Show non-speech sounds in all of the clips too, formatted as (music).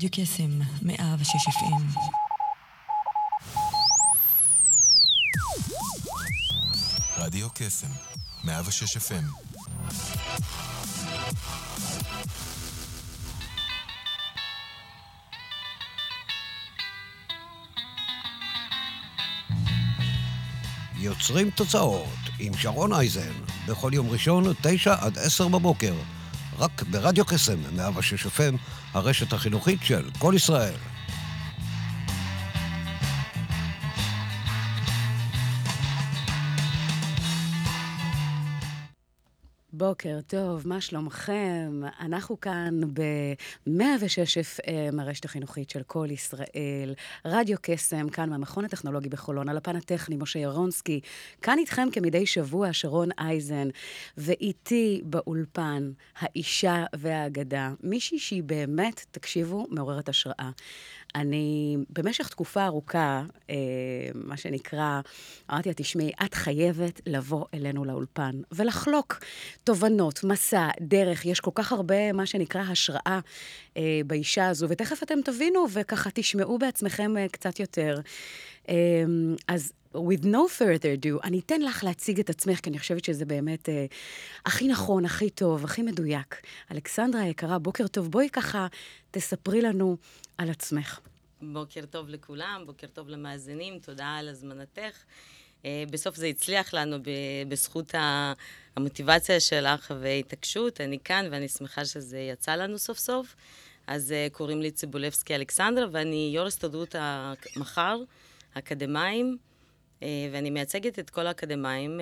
רדיו קסם, מאה ושש אפים. רדיו קסם, 106 FM. יוצרים תוצאות עם שרון אייזן, בכל יום ראשון, תשע עד עשר בבוקר, רק ברדיו קסם, 106 FM, הרשת החינוכית של כל ישראל. בוקר טוב, מה שלומכם? אנחנו כאן ב-106 FM, הרשת החינוכית של כל ישראל, רדיו קסם, כאן מהמכון הטכנולוגי בחולון, על הפן הטכני, משה ירונסקי. כאן איתכם כמדי שבוע, שרון אייזן, ואיתי באולפן, האישה והאגדה, מישהי שהיא באמת, תקשיבו, מעוררת השראה. אני במשך תקופה ארוכה, אה, מה שנקרא, אמרתי לה, תשמעי, את חייבת לבוא אלינו לאולפן ולחלוק תובנות, מסע, דרך. יש כל כך הרבה, מה שנקרא, השראה אה, באישה הזו, ותכף אתם תבינו וככה תשמעו בעצמכם אה, קצת יותר. אה, אז with no further ado, אני אתן לך להציג את עצמך, כי אני חושבת שזה באמת אה, הכי נכון, הכי טוב, הכי מדויק. אלכסנדרה היקרה, בוקר טוב. בואי ככה תספרי לנו על עצמך. בוקר טוב לכולם, בוקר טוב למאזינים, תודה על הזמנתך. אה, בסוף זה הצליח לנו בזכות המוטיבציה שלך והתעקשות. אני כאן ואני שמחה שזה יצא לנו סוף סוף. אז אה, קוראים לי ציבולבסקי אלכסנדרה, ואני יו"ר הסתדרות המחר, האקדמאים, אה, ואני מייצגת את כל האקדמאים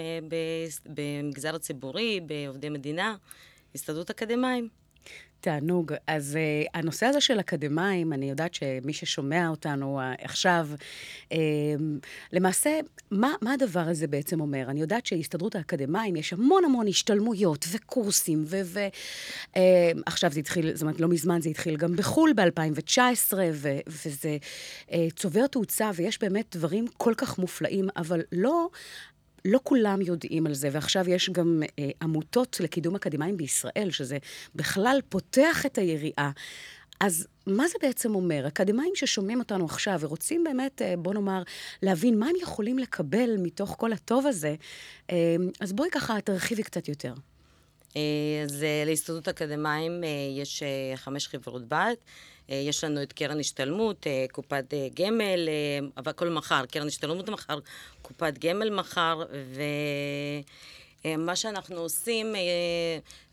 במגזר הציבורי, בעובדי מדינה, הסתדרות אקדמאים. תענוג. אז uh, הנושא הזה של אקדמאים, אני יודעת שמי ששומע אותנו uh, עכשיו, uh, למעשה, מה, מה הדבר הזה בעצם אומר? אני יודעת שהסתדרות האקדמאים, יש המון המון השתלמויות וקורסים, ועכשיו uh, זה התחיל, זאת אומרת, לא מזמן זה התחיל גם בחו"ל ב-2019, וזה uh, צובר תאוצה, ויש באמת דברים כל כך מופלאים, אבל לא לא כולם יודעים על זה, ועכשיו יש גם אה, עמותות לקידום אקדמאים בישראל, שזה בכלל פותח את היריעה. אז מה זה בעצם אומר? אקדמאים ששומעים אותנו עכשיו ורוצים באמת, אה, בוא נאמר, להבין מה הם יכולים לקבל מתוך כל הטוב הזה, אה, אז בואי ככה תרחיבי קצת יותר. אה, אז להסתדרות אקדמאים יש חמש חברות בת. יש לנו את קרן השתלמות, קופת גמל, אבל הכל מחר, קרן השתלמות מחר, קופת גמל מחר, ו... אה, מה שאנחנו עושים אה,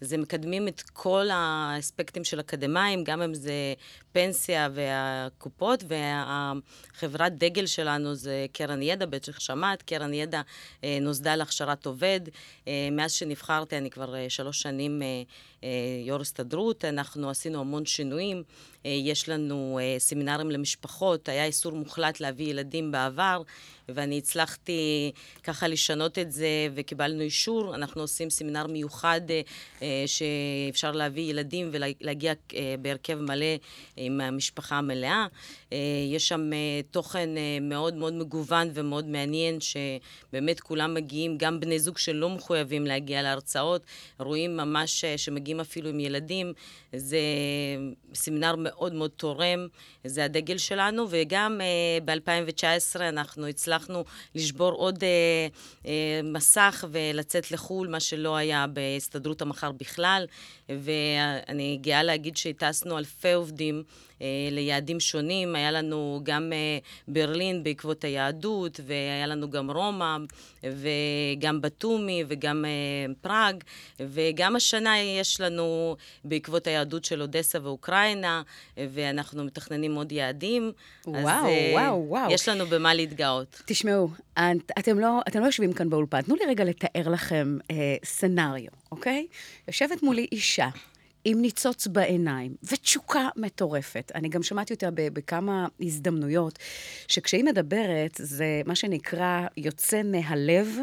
זה מקדמים את כל האספקטים של אקדמאים, גם אם זה פנסיה והקופות, והחברת דגל שלנו זה קרן ידע, בטח שמעת, קרן ידע אה, נוסדה להכשרת עובד. מאז שנבחרתי, אני כבר שלוש שנים יו"ר הסתדרות, אנחנו עשינו המון שינויים. יש לנו סמינרים למשפחות, היה איסור מוחלט להביא ילדים בעבר, ואני הצלחתי ככה לשנות את זה, וקיבלנו אישור. אנחנו עושים סמינר מיוחד שאפשר להביא ילדים ולהגיע בהרכב מלא עם המשפחה המלאה. יש שם תוכן מאוד מאוד מגוון ומאוד מעניין, שבאמת כולם מגיעים, גם בני זוג שלא מחויבים להגיע להרצאות, רואים ממש שמגיעים אפילו עם ילדים. זה סמינר מאוד מאוד תורם, זה הדגל שלנו, וגם ב-2019 אנחנו הצלחנו לשבור עוד מסך ולצאת לחו"ל, מה שלא היה בהסתדרות המחר בכלל, ואני גאה להגיד שהטסנו אלפי עובדים. אה, ליעדים שונים. היה לנו גם אה, ברלין בעקבות היהדות, והיה לנו גם רומא, וגם בתומי, וגם אה, פראג, וגם השנה יש לנו בעקבות היהדות של אודסה ואוקראינה, ואנחנו מתכננים עוד יעדים. וואו, אז, וואו, וואו. יש לנו במה להתגאות. תשמעו, אתם לא, אתם לא יושבים כאן באולפן, תנו לי רגע לתאר לכם אה, סנאריו, אוקיי? יושבת מולי אישה. עם ניצוץ בעיניים, ותשוקה מטורפת. אני גם שמעתי אותה בכמה הזדמנויות, שכשהיא מדברת, זה מה שנקרא יוצא מהלב,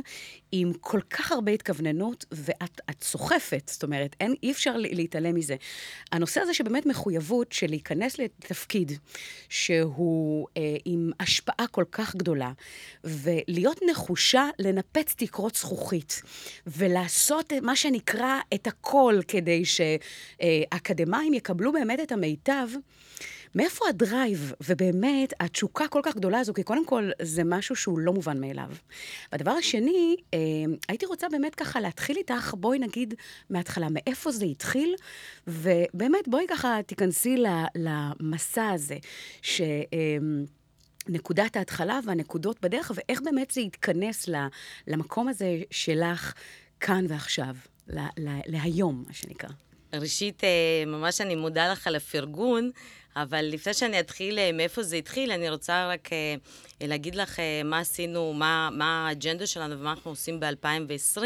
עם כל כך הרבה התכווננות, ואת סוחפת, זאת אומרת, אין, אי אפשר להתעלם מזה. הנושא הזה שבאמת מחויבות של להיכנס לתפקיד שהוא אה, עם השפעה כל כך גדולה, ולהיות נחושה לנפץ תקרות זכוכית, ולעשות מה שנקרא את הכל כדי ש... שהאקדמאים יקבלו באמת את המיטב. מאיפה הדרייב, ובאמת, התשוקה כל כך גדולה הזו? כי קודם כל, זה משהו שהוא לא מובן מאליו. והדבר השני, אה, הייתי רוצה באמת ככה להתחיל איתך, בואי נגיד מההתחלה, מאיפה זה התחיל, ובאמת, בואי ככה תיכנסי למסע הזה, ש... אה, ההתחלה והנקודות בדרך, ואיך באמת זה יתכנס למקום הזה שלך כאן ועכשיו, להיום, מה שנקרא. ראשית, אה, ממש אני מודה לך על הפרגון. אבל לפני שאני אתחיל אה, מאיפה זה התחיל, אני רוצה רק אה, להגיד לך מה עשינו, מה, מה האג'נדה שלנו ומה אנחנו עושים ב-2020.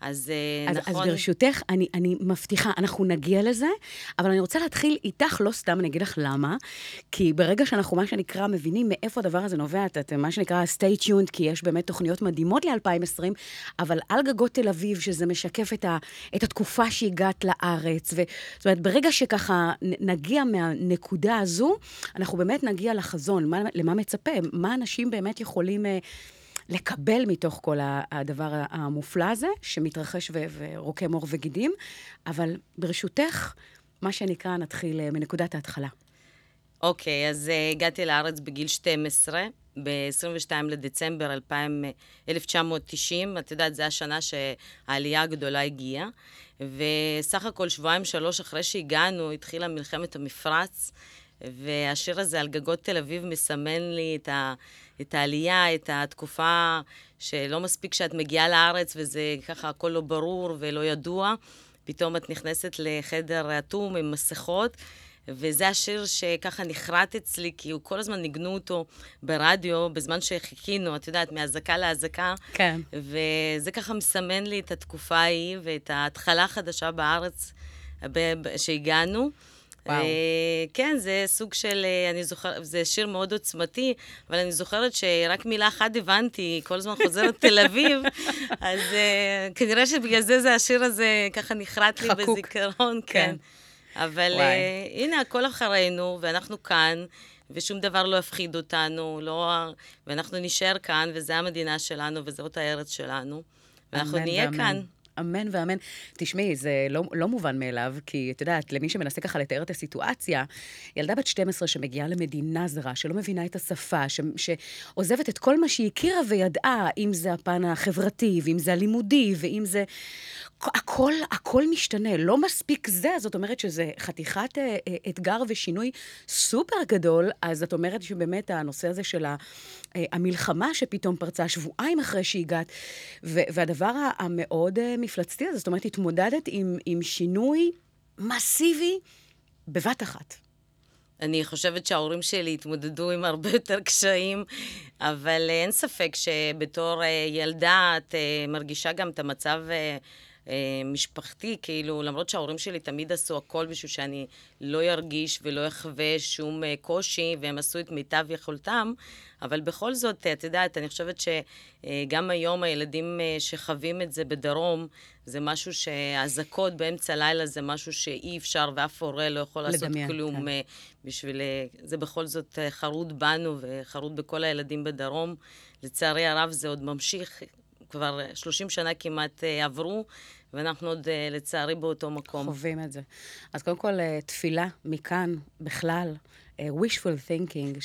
אז, אה, אז נכון... אז ברשותך, אני, אני מבטיחה, אנחנו נגיע לזה, אבל אני רוצה להתחיל איתך, לא סתם, אני אגיד לך למה, כי ברגע שאנחנו, מה שנקרא, מבינים מאיפה הדבר הזה נובע, את מה שנקרא stay tuned, כי יש באמת תוכניות מדהימות ל-2020, אבל על גגות תל אביב, שזה משקף את, ה, את התקופה שהגעת לארץ, ו, זאת אומרת, ברגע שככה נגיע מהנקודה הזו, אנחנו באמת נגיע לחזון, מה, למה מצפה, מה אנשים באמת יכולים... Uh, לקבל מתוך כל הדבר המופלא הזה, שמתרחש ורוקם עור וגידים. אבל ברשותך, מה שנקרא, נתחיל אה, מנקודת ההתחלה. אוקיי, okay, אז uh, הגעתי לארץ בגיל 12, ב-22 לדצמבר 2000, 1990. את יודעת, זו השנה שהעלייה הגדולה הגיעה. וסך הכל שבועיים-שלוש אחרי שהגענו, התחילה מלחמת המפרץ. והשיר הזה על גגות תל אביב מסמן לי את, ה, את העלייה, את התקופה שלא מספיק שאת מגיעה לארץ וזה ככה הכל לא ברור ולא ידוע. פתאום את נכנסת לחדר אטום עם מסכות, וזה השיר שככה נחרט אצלי, כי הוא כל הזמן ניגנו אותו ברדיו, בזמן שחיכינו, את יודעת, מאזעקה לאזעקה. כן. וזה ככה מסמן לי את התקופה ההיא ואת ההתחלה החדשה בארץ שהגענו. וואו. אה, כן, זה סוג של, אה, אני זוכרת, זה שיר מאוד עוצמתי, אבל אני זוכרת שרק מילה אחת הבנתי, כל הזמן חוזרת תל אביב, (laughs) אז אה, כנראה שבגלל זה זה השיר הזה ככה נחרט לי חקוק. בזיכרון, כן. כן. אבל uh, הנה, הכל אחרינו, ואנחנו כאן, ושום דבר לא יפחיד אותנו, לא... ואנחנו נשאר כאן, וזו המדינה שלנו, וזאת הארץ שלנו, ואנחנו נהיה ואמן. כאן. אמן ואמן. תשמעי, זה לא, לא מובן מאליו, כי את יודעת, למי שמנסה ככה לתאר את הסיטואציה, ילדה בת 12 שמגיעה למדינה זרה, שלא מבינה את השפה, ש, שעוזבת את כל מה שהיא הכירה וידעה, אם זה הפן החברתי, ואם זה הלימודי, ואם זה... הכל, הכל משתנה. לא מספיק זה, זאת אומרת שזה חתיכת אה, אה, אתגר ושינוי סופר גדול, אז את אומרת שבאמת הנושא הזה של אה, המלחמה שפתאום פרצה שבועיים אחרי שהגעת, והדבר המאוד מפלצתי הזה, זאת אומרת, התמודדת עם, עם שינוי מסיבי בבת אחת. אני חושבת שההורים שלי התמודדו עם הרבה יותר קשיים, אבל אין ספק שבתור ילדה את מרגישה גם את המצב משפחתי, כאילו, למרות שההורים שלי תמיד עשו הכל בשביל שאני לא ארגיש ולא אחווה שום אה, קושי, והם עשו את מיטב יכולתם, אבל בכל זאת, את יודעת, אני חושבת שגם היום הילדים אה, שחווים את זה בדרום, זה משהו שאזעקות באמצע הלילה זה משהו שאי אפשר, ואף הורה לא יכול לעשות לדמיין, כלום כן. בשביל... זה בכל זאת חרוט בנו וחרוט בכל הילדים בדרום. לצערי הרב זה עוד ממשיך. כבר 30 שנה כמעט אה, עברו, ואנחנו עוד, אה, לצערי, באותו מקום. חווים את זה. אז קודם כל, אה, תפילה מכאן, בכלל, wishful thinking,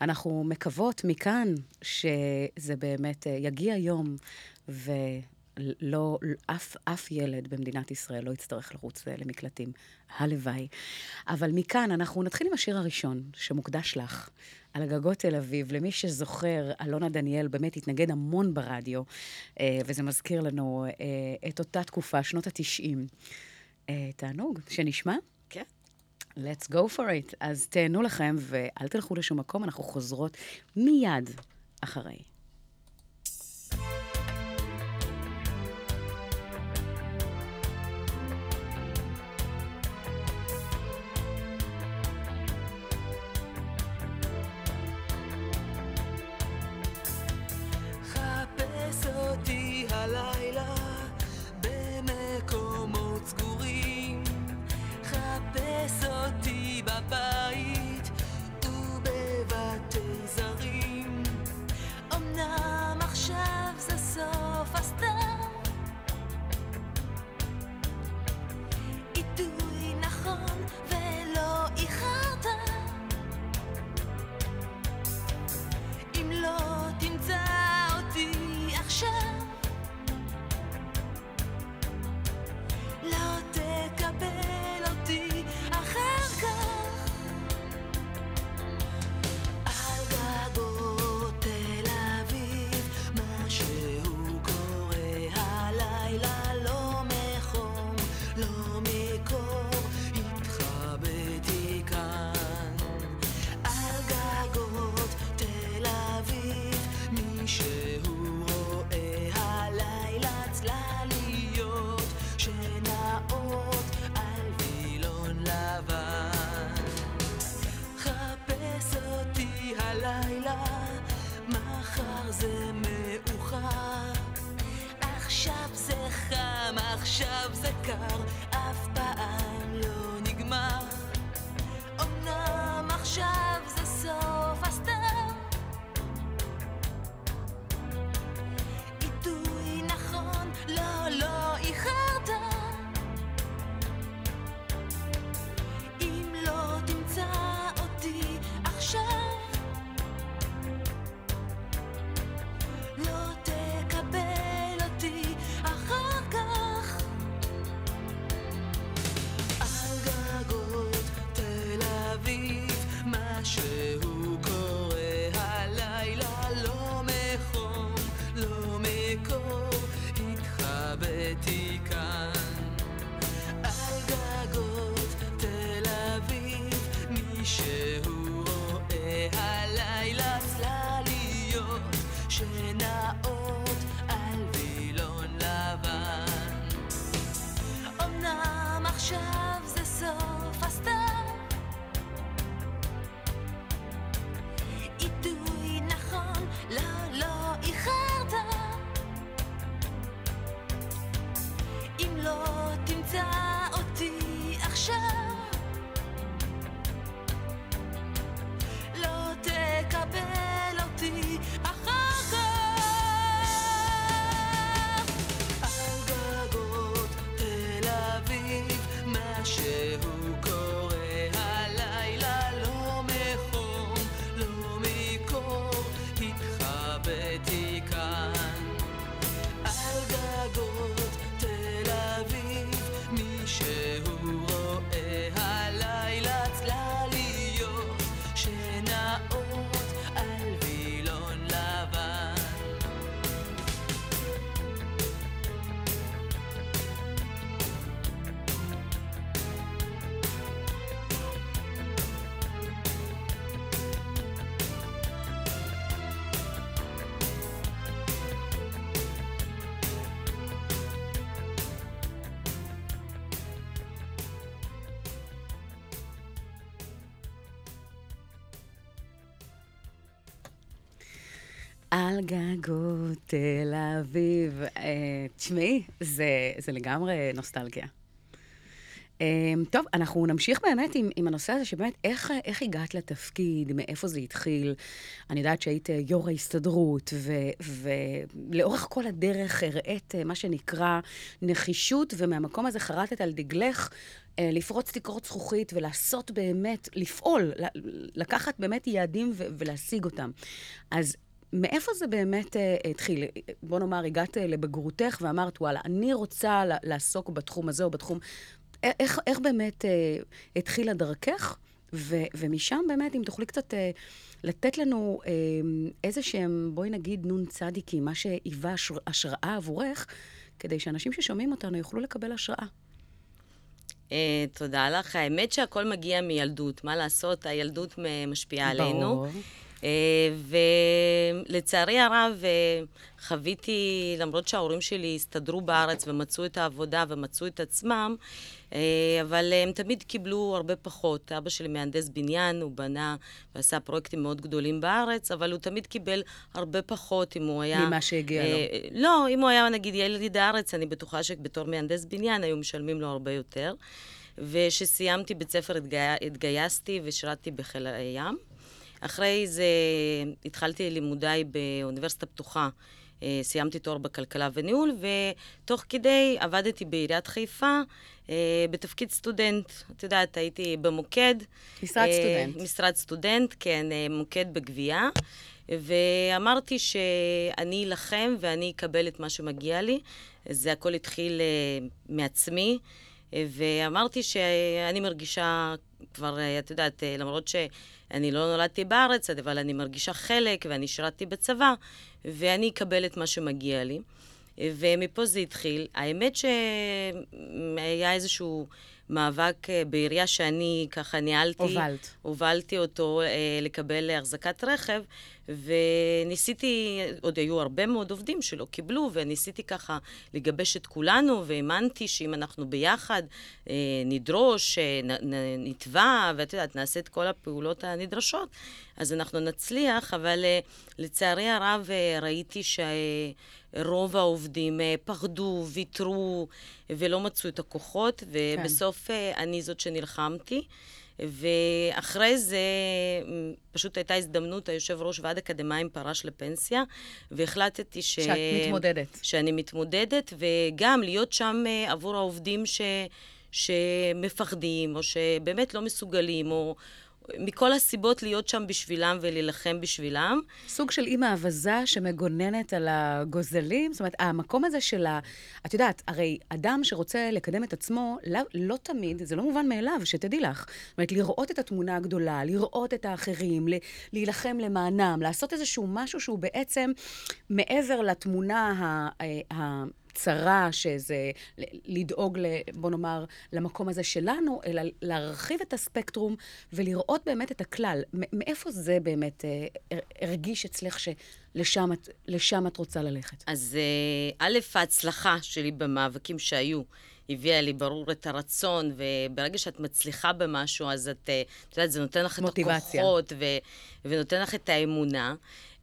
שאנחנו מקוות מכאן שזה באמת יגיע יום, ו... לא, אף, אף ילד במדינת ישראל לא יצטרך לרוץ למקלטים. הלוואי. אבל מכאן אנחנו נתחיל עם השיר הראשון, שמוקדש לך. על הגגות תל אביב. למי שזוכר, אלונה דניאל באמת התנגד המון ברדיו, אה, וזה מזכיר לנו אה, את אותה תקופה, שנות התשעים. אה, תענוג, שנשמע? כן. Let's go for it. אז תהנו לכם ואל תלכו לשום מקום, אנחנו חוזרות מיד אחרי. על גגות תל אביב. אה, תשמעי, זה, זה לגמרי נוסטלגיה. אה, טוב, אנחנו נמשיך באמת עם, עם הנושא הזה, שבאמת, איך, איך הגעת לתפקיד, מאיפה זה התחיל? אני יודעת שהיית אה, יו"ר ההסתדרות, ו- ולאורך כל הדרך הראית מה שנקרא נחישות, ומהמקום הזה חרטת על דגלך לפרוץ תקרות זכוכית ולעשות באמת, לפעול, לקחת באמת יעדים ולהשיג אותם. אז מאיפה זה באמת אה, התחיל? בוא נאמר, הגעת אה, לבגרותך ואמרת, וואלה, אני רוצה לעסוק בתחום הזה או בתחום... איך, איך באמת אה, התחילה דרכך? ו- ומשם באמת, אם תוכלי קצת אה, לתת לנו אה, איזה שהם, בואי נגיד, נון צדיקים, מה שהיווה השר- השראה עבורך, כדי שאנשים ששומעים אותנו יוכלו לקבל השראה. אה, תודה לך. האמת שהכל מגיע מילדות. מה לעשות, הילדות משפיעה עלינו. ברור. אה, ולצערי הרב, אה, חוויתי, למרות שההורים שלי הסתדרו בארץ ומצאו את העבודה ומצאו את עצמם, אה, אבל הם תמיד קיבלו הרבה פחות. אבא שלי מהנדס בניין, הוא בנה ועשה פרויקטים מאוד גדולים בארץ, אבל הוא תמיד קיבל הרבה פחות אם הוא היה... ממה שהגיע לו. אה, לא, אם הוא היה נגיד יליד הארץ, אני בטוחה שבתור מהנדס בניין היו משלמים לו הרבה יותר. וכשסיימתי בית ספר התגי... התגייסתי ושירתתי בחיל הים. אחרי זה התחלתי לימודיי באוניברסיטה פתוחה. אה, סיימתי תואר בכלכלה וניהול, ותוך כדי עבדתי בעיריית חיפה אה, בתפקיד סטודנט. את יודעת, הייתי במוקד. משרד אה, סטודנט. משרד סטודנט, כן, מוקד בגבייה. ואמרתי שאני אלחם ואני אקבל את מה שמגיע לי. זה הכל התחיל מעצמי. ואמרתי שאני מרגישה כבר, את יודעת, למרות שאני לא נולדתי בארץ, אבל אני מרגישה חלק ואני שירתתי בצבא, ואני אקבל את מה שמגיע לי. ומפה זה התחיל. האמת שהיה איזשהו מאבק אה, בעירייה שאני ככה ניהלתי. הובלת. הובלתי אותו אה, לקבל החזקת רכב, וניסיתי, עוד היו הרבה מאוד עובדים שלא קיבלו, וניסיתי ככה לגבש את כולנו, והאמנתי שאם אנחנו ביחד אה, נדרוש, אה, נתבע, ואת יודעת, נעשה את כל הפעולות הנדרשות, אז אנחנו נצליח, אבל אה, לצערי הרב אה, ראיתי שה... רוב העובדים אה, פחדו, ויתרו ולא מצאו את הכוחות, ובסוף אה, אני זאת שנלחמתי. ואחרי זה פשוט הייתה הזדמנות, היושב ראש ועד אקדמאים פרש לפנסיה, והחלטתי ש... שאת מתמודדת. שאני מתמודדת, וגם להיות שם אה, עבור העובדים ש... שמפחדים, או שבאמת לא מסוגלים, או מכל הסיבות להיות שם בשבילם ולהילחם בשבילם. סוג של אימא אווזה שמגוננת על הגוזלים. זאת אומרת, המקום הזה של ה... את יודעת, הרי אדם שרוצה לקדם את עצמו, לא, לא תמיד, זה לא מובן מאליו, שתדעי לך. זאת אומרת, לראות את התמונה הגדולה, לראות את האחרים, ל- להילחם למענם, לעשות איזשהו משהו שהוא בעצם מעבר לתמונה ה... ה צרה, שזה לדאוג, ל, בוא נאמר, למקום הזה שלנו, אלא להרחיב את הספקטרום ולראות באמת את הכלל. מאיפה זה באמת אה, הר- הרגיש אצלך שלשם את, לשם את רוצה ללכת? אז אה, א', ההצלחה שלי במאבקים שהיו, הביאה לי ברור את הרצון, וברגע שאת מצליחה במשהו, אז את, אה, את יודעת, זה נותן לך מוטיבציה. את הכוחות, ו, ונותן לך את האמונה.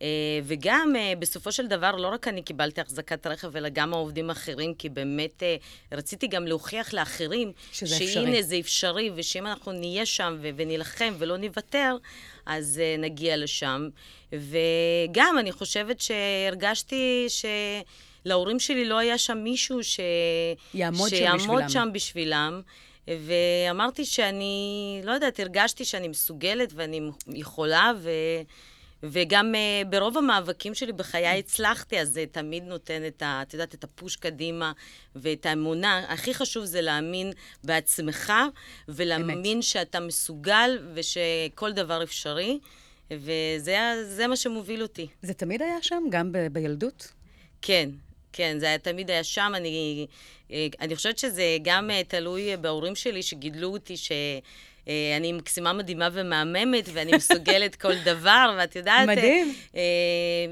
אה, וגם, אה, בסופו של דבר, לא רק אני קיבלתי החזקת רכב, אלא גם העובדים האחרים, כי באמת אה, רציתי גם להוכיח לאחרים, שזה שהנה אפשרי. זה אפשרי, ושאם אנחנו נהיה שם ונילחם ולא נוותר, אז נגיע לשם. וגם, אני חושבת שהרגשתי שלהורים שלי לא היה שם מישהו ש... יעמוד שם שיעמוד בשבילם. שם בשבילם. ואמרתי שאני, לא יודעת, הרגשתי שאני מסוגלת ואני יכולה, ו... וגם uh, ברוב המאבקים שלי בחיי הצלחתי, אז זה תמיד נותן את ה... את יודעת, את הפוש קדימה ואת האמונה. הכי חשוב זה להאמין בעצמך, ולהאמין אמת. שאתה מסוגל ושכל דבר אפשרי, וזה מה שמוביל אותי. זה תמיד היה שם, גם ב- בילדות? כן, כן, זה היה, תמיד היה שם. אני, אה, אני חושבת שזה גם אה, תלוי בהורים שלי שגידלו אותי, ש... אה, אני מקסימה מדהימה ומהממת, ואני מסוגלת כל דבר, ואת יודעת... אה, מדהים. אה,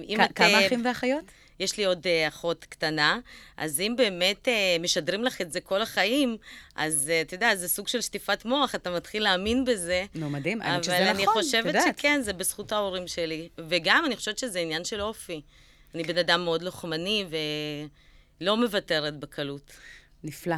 אם כ- את, כמה אחים ואחיות? יש לי עוד אחות קטנה, אז אם באמת משדרים לך את זה כל החיים, אז אתה יודע, זה סוג של שטיפת מוח, אתה מתחיל להאמין בזה. נו, מדהים. האמת אבל שזה אני נכון, את חושבת יודעת. שכן, זה בזכות ההורים שלי. וגם, אני חושבת שזה עניין של אופי. אני בן אדם מאוד לוחמני ולא מוותרת בקלות. נפלא.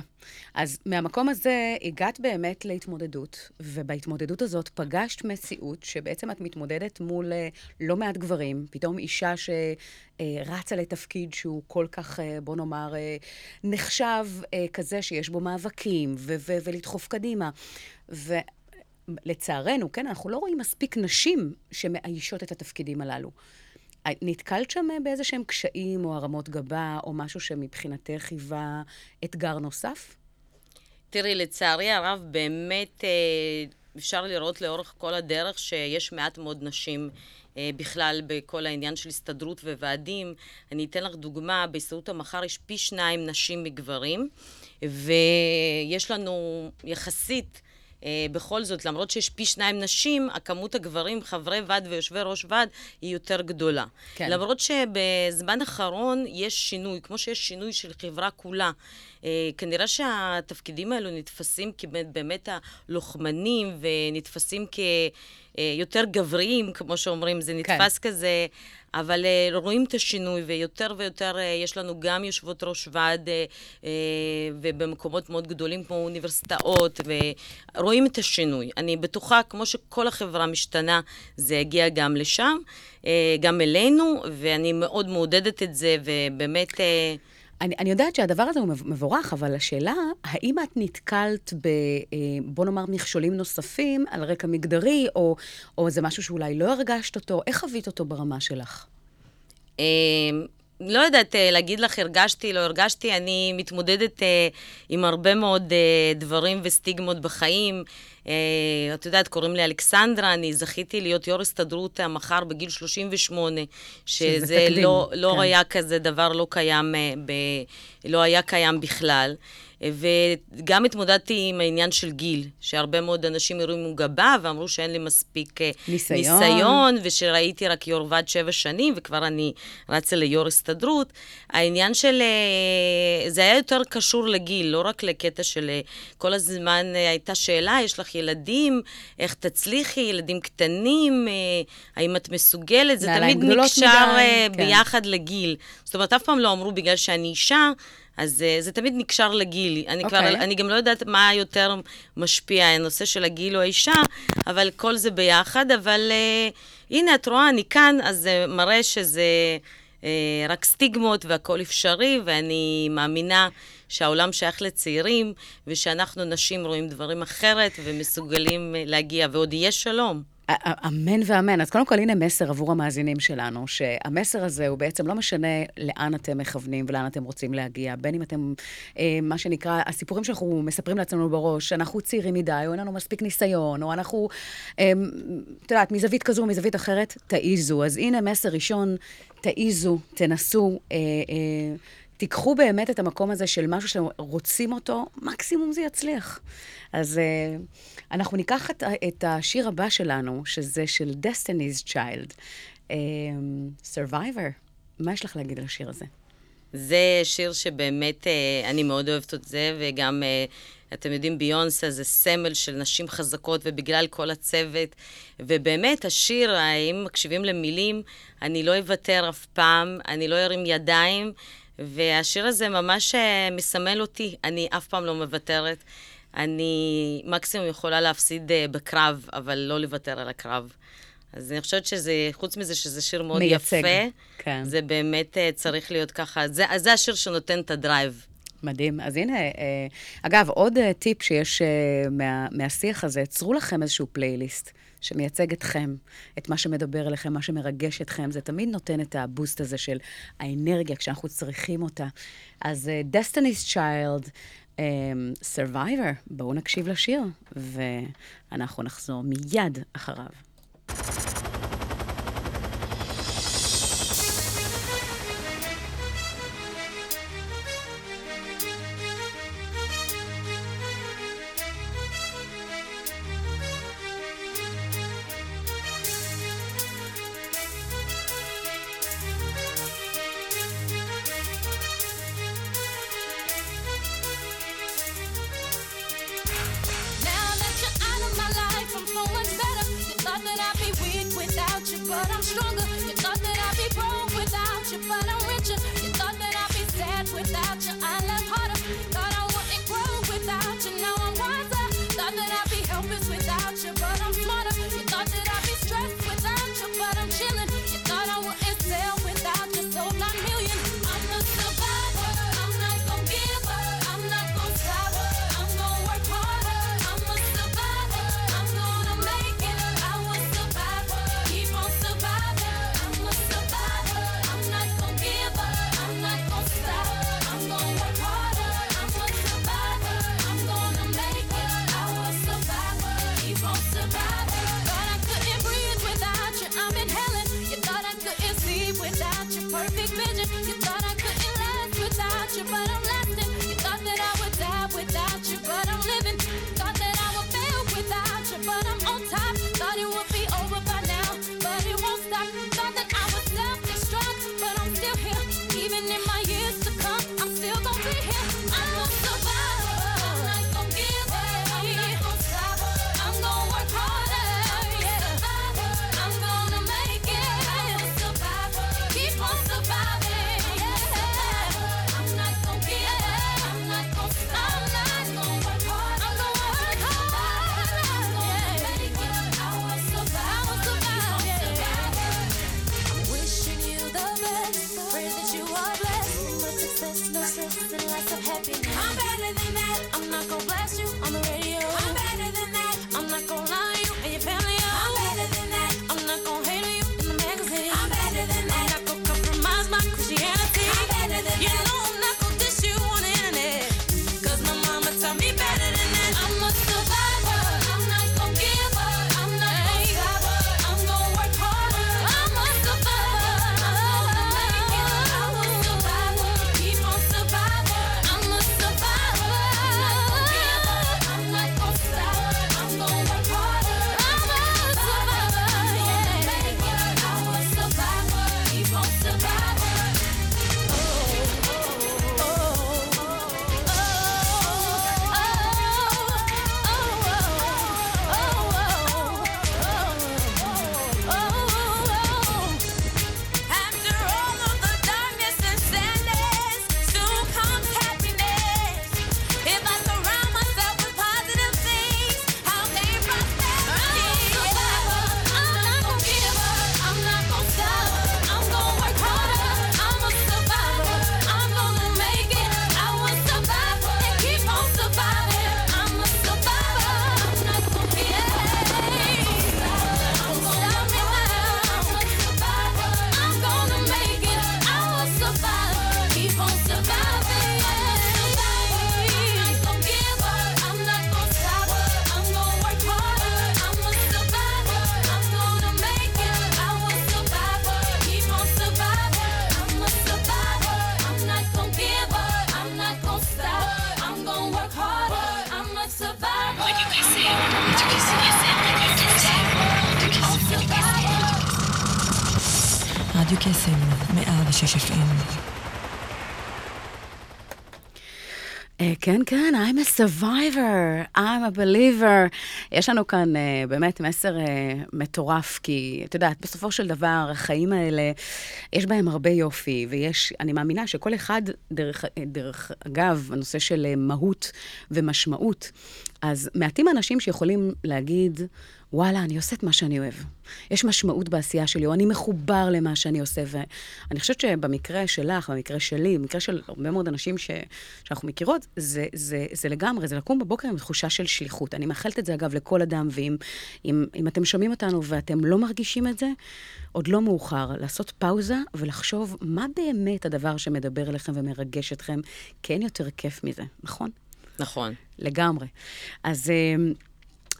אז מהמקום הזה הגעת באמת להתמודדות, ובהתמודדות הזאת פגשת מציאות שבעצם את מתמודדת מול אה, לא מעט גברים, פתאום אישה שרצה לתפקיד שהוא כל כך, אה, בוא נאמר, אה, נחשב כזה שיש בו מאבקים ו- ו- ולדחוף קדימה. ולצערנו, כן, אנחנו לא רואים מספיק נשים שמאיישות את התפקידים הללו. נתקלת שם באיזה שהם קשיים או הרמות גבה, או משהו שמבחינתך היווה אתגר נוסף? תראי, לצערי הרב, באמת אה, אפשר לראות לאורך כל הדרך שיש מעט מאוד נשים אה, בכלל בכל העניין של הסתדרות וועדים. אני אתן לך דוגמה, בהסתדרות המחר יש פי שניים נשים מגברים, ויש לנו יחסית... אה, בכל זאת, למרות שיש פי שניים נשים, הכמות הגברים, חברי ועד ויושבי ראש ועד, היא יותר גדולה. כן. למרות שבזמן האחרון יש שינוי, כמו שיש שינוי של חברה כולה. אה, כנראה שהתפקידים האלו נתפסים כבאמת הלוחמנים, ונתפסים כיותר גבריים, כמו שאומרים, זה כן. נתפס כזה... אבל אה, רואים את השינוי, ויותר ויותר אה, יש לנו גם יושבות ראש ועד, אה, אה, ובמקומות מאוד גדולים כמו אוניברסיטאות, ורואים את השינוי. אני בטוחה, כמו שכל החברה משתנה, זה יגיע גם לשם, אה, גם אלינו, ואני מאוד מעודדת את זה, ובאמת... אני, אני יודעת שהדבר הזה הוא מב- מבורך, אבל השאלה, האם את נתקלת ב, אה, בוא נאמר, מכשולים נוספים על רקע מגדרי, או, או זה משהו שאולי לא הרגשת אותו? איך חווית אותו ברמה שלך? אה, לא יודעת אה, להגיד לך, הרגשתי, לא הרגשתי, אני מתמודדת עם הרבה מאוד דברים וסטיגמות בחיים. אה, את יודעת, קוראים לי אלכסנדרה, אני זכיתי להיות יו"ר הסתדרות המחר בגיל 38, שזה לא, לא כן. היה כזה דבר, לא קיים, אה, ב, לא היה קיים בכלל. וגם התמודדתי עם העניין של גיל, שהרבה מאוד אנשים הרימו גבה ואמרו שאין לי מספיק אה, ניסיון. ניסיון ושראיתי רק יו"ר ועד שבע שנים, וכבר אני רצה ליו"ר הסתדרות. העניין של... אה, זה היה יותר קשור לגיל, לא רק לקטע של... אה, כל הזמן אה, הייתה שאלה, יש לך לך ילדים, איך תצליחי, ילדים קטנים, אה, האם את מסוגלת, זה תמיד נקשר מדי, אה, כן. ביחד לגיל. זאת אומרת, אף פעם לא אמרו בגלל שאני אישה, אז אה, זה תמיד נקשר לגיל. אני, כבר, אוקיי. אני גם לא יודעת מה יותר משפיע, הנושא של הגיל או האישה, אבל כל זה ביחד. אבל אה, הנה, את רואה, אני כאן, אז זה מראה שזה רק סטיגמות והכול אפשרי, ואני מאמינה שהעולם שייך לצעירים, ושאנחנו נשים רואים דברים אחרת ומסוגלים אה, להגיע, ועוד יהיה שלום. אמן ואמן. אז קודם כל, הנה מסר עבור המאזינים שלנו, שהמסר הזה הוא בעצם לא משנה לאן אתם מכוונים ולאן אתם רוצים להגיע, בין אם אתם, אה, מה שנקרא, הסיפורים שאנחנו מספרים לעצמנו בראש, אנחנו צעירים מדי, או אין לנו מספיק ניסיון, או אנחנו, אה, את יודעת, מזווית כזו מזווית אחרת, תעיזו. אז הנה מסר ראשון, תעיזו, תנסו. אה, אה, תיקחו באמת את המקום הזה של משהו רוצים אותו, מקסימום זה יצליח. אז uh, אנחנו ניקח את, את השיר הבא שלנו, שזה של Destiny's Child, um, Survivor. מה יש לך להגיד על השיר הזה? זה שיר שבאמת אה, אני מאוד אוהבת את זה, וגם, אה, אתם יודעים, ביונסה זה סמל של נשים חזקות, ובגלל כל הצוות. ובאמת, השיר, אם מקשיבים למילים, אני לא אוותר אף פעם, אני לא ארים ידיים, והשיר הזה ממש אה, מסמל אותי, אני אף פעם לא מוותרת. אני מקסימום יכולה להפסיד אה, בקרב, אבל לא לוותר על הקרב. אז אני חושבת שזה, חוץ מזה שזה שיר מאוד מייצג, יפה, כן. זה באמת אה, צריך להיות ככה, זה, זה השיר שנותן את ה drive. מדהים. אז הנה, אה, אגב, עוד אה, טיפ שיש אה, מה, מהשיח הזה, צרו לכם איזשהו פלייליסט שמייצג אתכם, את מה שמדבר אליכם, מה שמרגש אתכם. זה תמיד נותן את הבוסט הזה של האנרגיה כשאנחנו צריכים אותה. אז אה, Destiny's Child, אה, Survivor, בואו נקשיב לשיר, ואנחנו נחזור מיד אחריו. Survivor, I'm a believer. יש לנו כאן uh, באמת מסר uh, מטורף, כי את יודעת, בסופו של דבר, החיים האלה, יש בהם הרבה יופי, ויש, אני מאמינה שכל אחד, דרך, דרך אגב, הנושא של uh, מהות ומשמעות, אז מעטים האנשים שיכולים להגיד, וואלה, אני עושה את מה שאני אוהב. יש משמעות בעשייה שלי, או אני מחובר למה שאני עושה. ואני חושבת שבמקרה שלך, במקרה שלי, במקרה של הרבה מאוד אנשים ש... שאנחנו מכירות, זה, זה, זה לגמרי, זה לקום בבוקר עם תחושה של שליחות. אני מאחלת את זה, אגב, לכל אדם, ואם אם, אם אתם שומעים אותנו ואתם לא מרגישים את זה, עוד לא מאוחר לעשות פאוזה ולחשוב מה באמת הדבר שמדבר אליכם ומרגש אתכם, כי אין יותר כיף מזה, נכון? נכון. לגמרי. אז אה,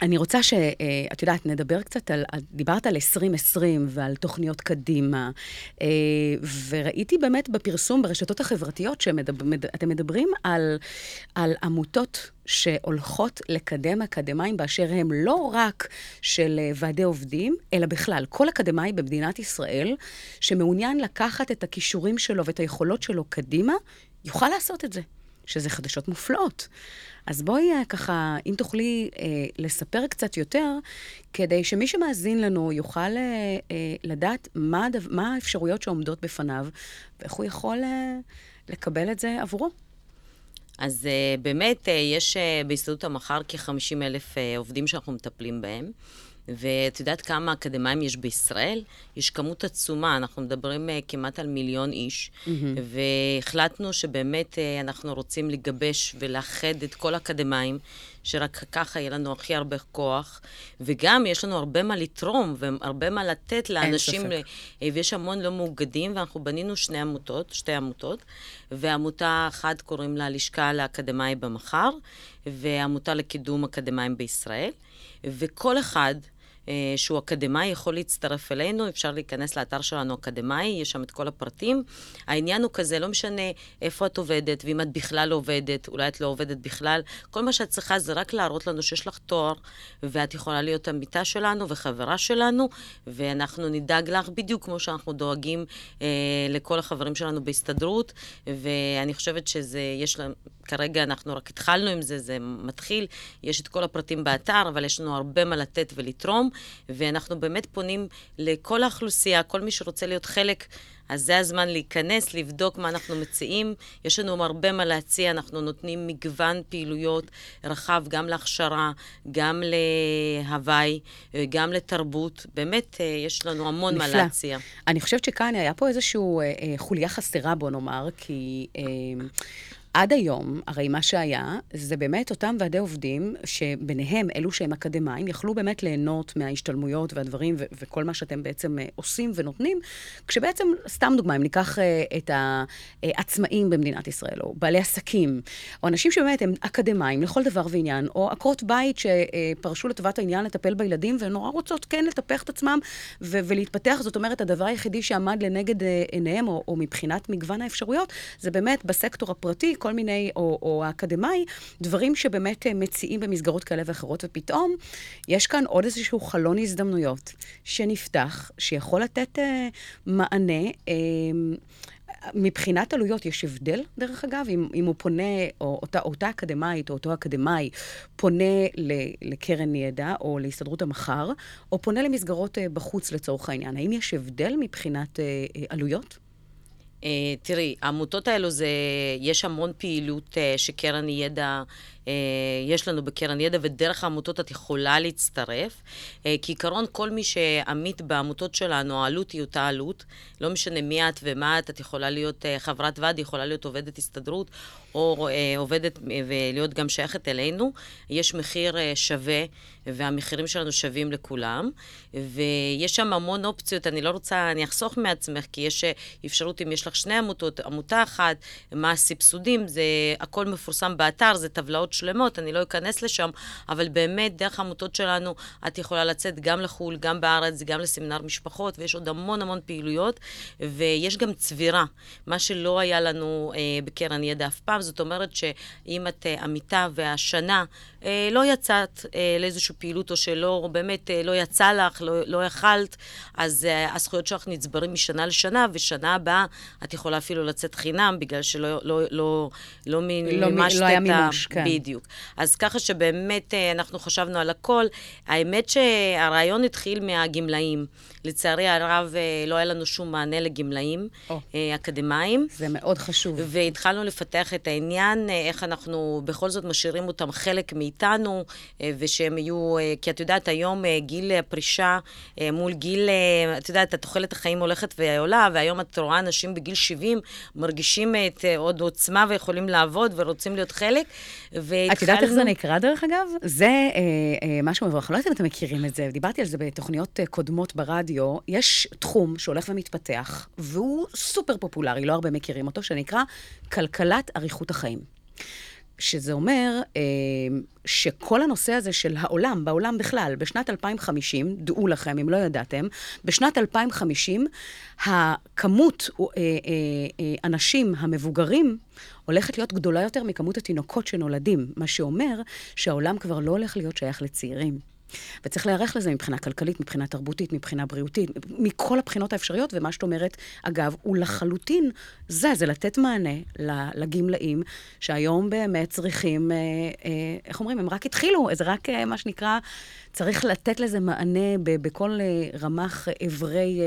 אני רוצה שאת יודעת, נדבר קצת על, דיברת על 2020 ועל תוכניות קדימה, אה, וראיתי באמת בפרסום ברשתות החברתיות שאתם מדבר, מדברים על, על עמותות שהולכות לקדם אקדמאים באשר הם לא רק של אה, ועדי עובדים, אלא בכלל, כל אקדמאי במדינת ישראל שמעוניין לקחת את הכישורים שלו ואת היכולות שלו קדימה, יוכל לעשות את זה. שזה חדשות מופלאות. אז בואי אה, ככה, אם תוכלי אה, לספר קצת יותר, כדי שמי שמאזין לנו יוכל אה, אה, לדעת מה, הדו, מה האפשרויות שעומדות בפניו, ואיך הוא יכול אה, לקבל את זה עבורו. אז uh, באמת, uh, יש uh, בהסתדרות המחר כ-50 אלף uh, עובדים שאנחנו מטפלים בהם. ואת יודעת כמה אקדמאים יש בישראל? יש כמות עצומה, אנחנו מדברים uh, כמעט על מיליון איש, mm-hmm. והחלטנו שבאמת uh, אנחנו רוצים לגבש ולאחד את כל האקדמאים, שרק ככה יהיה לנו הכי הרבה כוח, וגם יש לנו הרבה מה לתרום והרבה מה לתת לאנשים, ספק. אה, ויש המון לא מאוגדים, ואנחנו בנינו שני עמותות, שתי עמותות, ועמותה אחת קוראים לה לשכה לאקדמאי במחר, ועמותה לקידום אקדמאים בישראל, וכל אחד... אה, שהוא אקדמאי יכול להצטרף אלינו, אפשר להיכנס לאתר שלנו אקדמאי, יש שם את כל הפרטים. העניין הוא כזה, לא משנה איפה את עובדת, ואם את בכלל עובדת, אולי את לא עובדת בכלל, כל מה שאת צריכה זה רק להראות לנו שיש לך תואר, ואת יכולה להיות עמיתה שלנו וחברה שלנו, ואנחנו נדאג לך בדיוק כמו שאנחנו דואגים אה, לכל החברים שלנו בהסתדרות, ואני חושבת שזה, יש להם... כרגע אנחנו רק התחלנו עם זה, זה מתחיל, יש את כל הפרטים באתר, אבל יש לנו הרבה מה לתת ולתרום, ואנחנו באמת פונים לכל האוכלוסייה, כל מי שרוצה להיות חלק, אז זה הזמן להיכנס, לבדוק מה אנחנו מציעים. יש לנו הרבה מה להציע, אנחנו נותנים מגוון פעילויות רחב, גם להכשרה, גם להוואי, גם לתרבות. באמת, אה, יש לנו המון מה נפלא. להציע. אני חושבת שכאן היה פה איזושהי אה, אה, חוליה חסרה, בוא נאמר, כי... אה, עד היום, הרי מה שהיה, זה באמת אותם ועדי עובדים, שביניהם, אלו שהם אקדמאים, יכלו באמת ליהנות מההשתלמויות והדברים ו- וכל מה שאתם בעצם אה, עושים ונותנים, כשבעצם, סתם דוגמה, אם ניקח אה, את העצמאים במדינת ישראל, או בעלי עסקים, או אנשים שבאמת הם אקדמאים לכל דבר ועניין, או עקרות בית שפרשו לטובת העניין לטפל בילדים, ונורא רוצות כן לטפח את עצמם ו- ולהתפתח. זאת אומרת, הדבר היחידי שעמד לנגד אה, עיניהם, או, או מבחינת מגוון האפשרויות, זה באמת בסקטור הפרטי, כל מיני, או, או האקדמאי, דברים שבאמת אה, מציעים במסגרות כאלה ואחרות, ופתאום יש כאן עוד איזשהו חלון הזדמנויות שנפתח, שיכול לתת אה, מענה. אה, מבחינת עלויות, יש הבדל, דרך אגב, אם, אם הוא פונה, או אותה, אותה אקדמאית או אותו אקדמאי פונה ל- לקרן ידע או להסתדרות המחר, או פונה למסגרות אה, בחוץ לצורך העניין. האם יש הבדל מבחינת אה, אה, עלויות? Uh, תראי, העמותות האלו זה, יש המון פעילות uh, שקרן ידע, יש לנו בקרן ידע, ודרך העמותות את יכולה להצטרף. Uh, כעיקרון, כל מי שעמית בעמותות שלנו, העלות היא אותה עלות. לא משנה מי את ומה את, את יכולה להיות uh, חברת ועד, יכולה להיות עובדת הסתדרות, או עובדת ולהיות גם שייכת אלינו. יש מחיר שווה, והמחירים שלנו שווים לכולם. ויש שם המון אופציות, אני לא רוצה, אני אחסוך מעצמך, כי יש אפשרות, אם יש לך שני עמותות, עמותה אחת, מה הסבסודים, זה הכל מפורסם באתר, זה טבלאות שלמות, אני לא אכנס לשם, אבל באמת, דרך העמותות שלנו, את יכולה לצאת גם לחו"ל, גם בארץ, גם לסמינר משפחות, ויש עוד המון המון פעילויות, ויש גם צבירה, מה שלא היה לנו אה, בקרן ידע אף פעם, זאת אומרת שאם את אה, עמיתה והשנה אה, לא יצאת אה, לאיזושהי פעילות, או שלא, באמת אה, לא יצא לך, לא, לא יכלת, אז אה, הזכויות שלך נצברים משנה לשנה, ושנה הבאה את יכולה אפילו לצאת חינם, בגלל שלא לא, לא, לא, לא מ- מימשת לא את ה... מימוש, כן. בדיוק. אז ככה שבאמת אה, אנחנו חשבנו על הכל. האמת שהרעיון התחיל מהגמלאים. לצערי הרב, אה, לא היה לנו שום מענה לגמלאים. אה, אקדמאים. זה מאוד חשוב. והתחלנו לפתח את העניין, איך אנחנו בכל זאת משאירים אותם חלק מאיתנו, ושהם יהיו, כי את יודעת, היום גיל הפרישה מול גיל, את יודעת, תוחלת החיים הולכת ועולה, והיום את רואה אנשים בגיל 70 מרגישים את עוד עוצמה ויכולים לעבוד ורוצים להיות חלק. והתחלנו... את יודעת איך זה נקרא, דרך אגב? זה אה, אה, משהו מבורך. לא יודעת אם אתם מכירים את זה, דיברתי על זה בתוכניות אה, קודמות ברדיו. יש תחום שהולך ומתפתח, והוא סופר פופולרי, לא הרבה מכירים אותו, שנקרא כלכלת אריכות החיים. שזה אומר אה, שכל הנושא הזה של העולם, בעולם בכלל, בשנת 2050, דעו לכם, אם לא ידעתם, בשנת 2050, הכמות אה, אה, אה, אנשים המבוגרים הולכת להיות גדולה יותר מכמות התינוקות שנולדים, מה שאומר שהעולם כבר לא הולך להיות שייך לצעירים. וצריך להיערך לזה מבחינה כלכלית, מבחינה תרבותית, מבחינה בריאותית, מכל הבחינות האפשריות, ומה שאת אומרת, אגב, הוא לחלוטין זה, זה לתת מענה לגמלאים, שהיום באמת צריכים, אה, אה, איך אומרים, הם רק התחילו, זה רק אה, מה שנקרא, צריך לתת לזה מענה בכל רמ"ח איברי,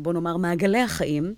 בוא נאמר, מעגלי החיים.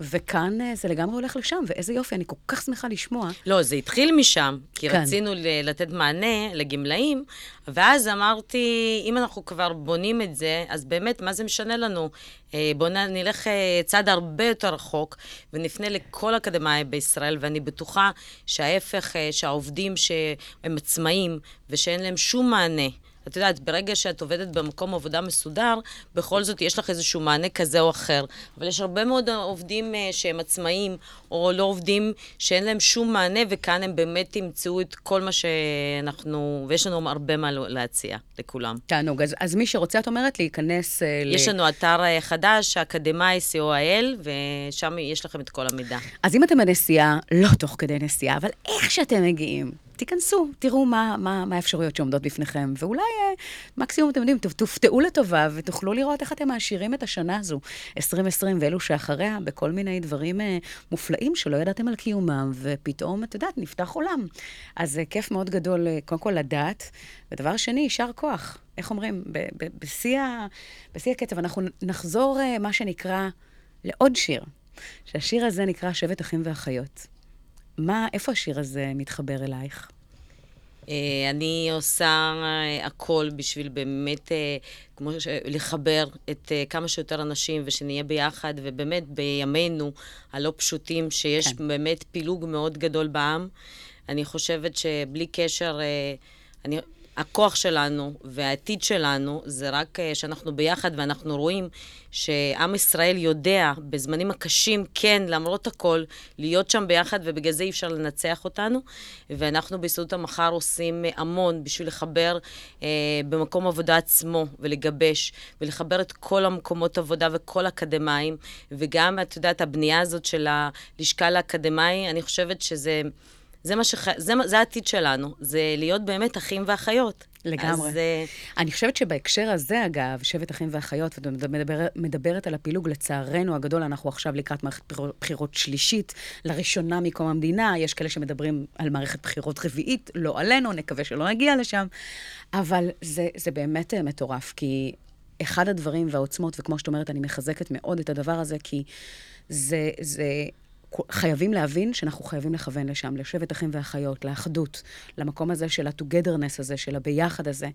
וכאן אה, זה לגמרי הולך לשם, ואיזה יופי, אני כל כך שמחה לשמוע. לא, זה התחיל משם, כי כן. רצינו לתת מענה לגמלאים, ואז אמרתי, אם אנחנו כבר בונים את זה, אז באמת, מה זה משנה לנו? אה, בואו נלך אה, צעד הרבה יותר רחוק, ונפנה לכל אקדמאי בישראל, ואני בטוחה שההפך, שהעובדים שהם עצמאים, ושאין להם שום מענה, את יודעת, ברגע שאת עובדת במקום עבודה מסודר, בכל זאת יש לך איזשהו מענה כזה או אחר. אבל יש הרבה מאוד עובדים אה, שהם עצמאים, או לא עובדים שאין להם שום מענה, וכאן הם באמת ימצאו את כל מה שאנחנו... ויש לנו הרבה מה להציע לכולם. תענוג. אז, אז מי שרוצה, את אומרת, להיכנס... ל- יש לנו אתר אה, חדש, האקדמאי co.il, ושם יש לכם את כל המידע. אז אם אתם בנסיעה, לא תוך כדי נסיעה, אבל איך שאתם מגיעים, תיכנסו, תראו מה, מה, מה האפשרויות שעומדות בפניכם, ואולי אה, מקסימום, אתם יודעים, תופתעו לטובה ותוכלו לראות איך אתם מעשירים את השנה הזו, 2020 ואלו שאחריה, בכל מיני דברים אה, מופלאים שלא ידעתם על קיומם, ופתאום, את יודעת, נפתח עולם. אז זה כיף מאוד גדול, אה, קודם כל לדעת, ודבר שני, יישר כוח. איך אומרים? בשיא הקצב, אנחנו נחזור, אה, מה שנקרא, לעוד שיר. שהשיר הזה נקרא שבט אחים ואחיות. מה, איפה השיר הזה מתחבר אלייך? אה, אני עושה אה, הכל בשביל באמת, אה, כמו ש... לחבר את כמה שיותר אנשים ושנהיה ביחד, ובאמת בימינו הלא פשוטים, שיש כן. באמת פילוג מאוד גדול בעם. אני חושבת שבלי קשר, אני... הכוח שלנו והעתיד שלנו זה רק אה, שאנחנו ביחד ואנחנו רואים שעם ישראל יודע בזמנים הקשים, כן, למרות הכל, להיות שם ביחד ובגלל זה אי אפשר לנצח אותנו. ואנחנו בהסתדרות המחר עושים אה, המון בשביל לחבר אה, במקום עבודה עצמו ולגבש ולחבר את כל המקומות עבודה וכל האקדמאים וגם, את יודעת, הבנייה הזאת של הלשכה לאקדמאי, אני חושבת שזה... זה, מה שח... זה, זה העתיד שלנו, זה להיות באמת אחים ואחיות. לגמרי. אז אה, אני חושבת שבהקשר הזה, אגב, שבט אחים ואחיות, ואת מדבר, מדברת על הפילוג, לצערנו הגדול, אנחנו עכשיו לקראת מערכת בחירות- בחירות שלישית, לראשונה מקום המדינה, יש כאלה שמדברים על מערכת בחירות רביעית, לא עלינו, נקווה שלא נגיע לשם, אבל זה, זה באמת אה, מטורף, כי אחד הדברים והעוצמות, וכמו שאת אומרת, אני מחזקת מאוד את הדבר הזה, כי זה, זה חייבים להבין שאנחנו חייבים לכוון לשם, לשבט אחים ואחיות, לאחדות, למקום הזה של ה-togetherness הזה, של הביחד הזה.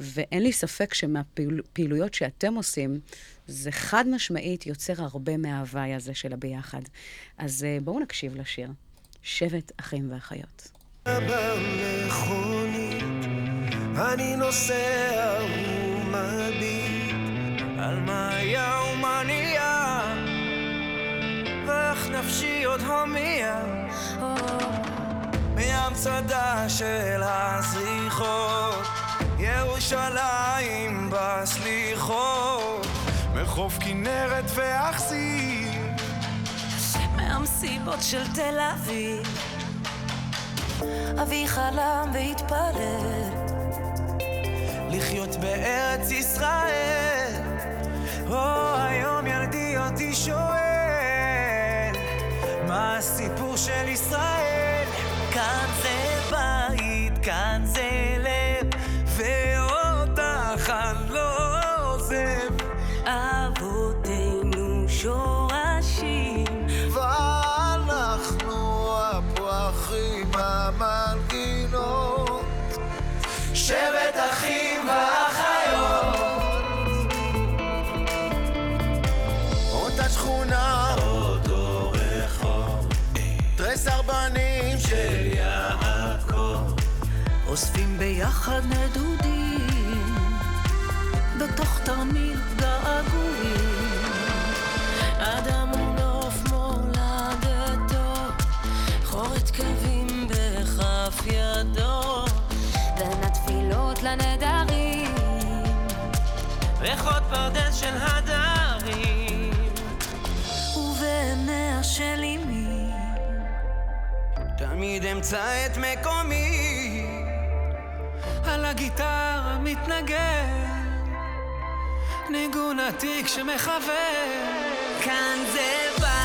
ואין לי ספק שמהפעילויות שאתם עושים, זה חד משמעית יוצר הרבה מההוואי הזה של הביחד. אז אה, בואו נקשיב לשיר. שבט אחים ואחיות. אני נוסע ומביט על מה ואחר נפשי עוד הומייה מהמצדה של הזריחות ירושלים בסליחות. מחוף כנרת ואכזיב מהמסיבות של תל אביב. אבי חלם והתפלל. לחיות בארץ ישראל. או היום ילדי אותי שואל הסיפור של ישראל כאן זה אוספים ביחד נדודים בתוך תרמיל געגועים. אדם הוא נוף מולדתו חורת קווים בכף ידו. בין התפילות לנדרים ריחות פרדס של הדרים. ובעיניה של אמי תמיד אמצא את מקומי על הגיטרה מתנגן ניגון עתיק שמחבר כאן זה בית,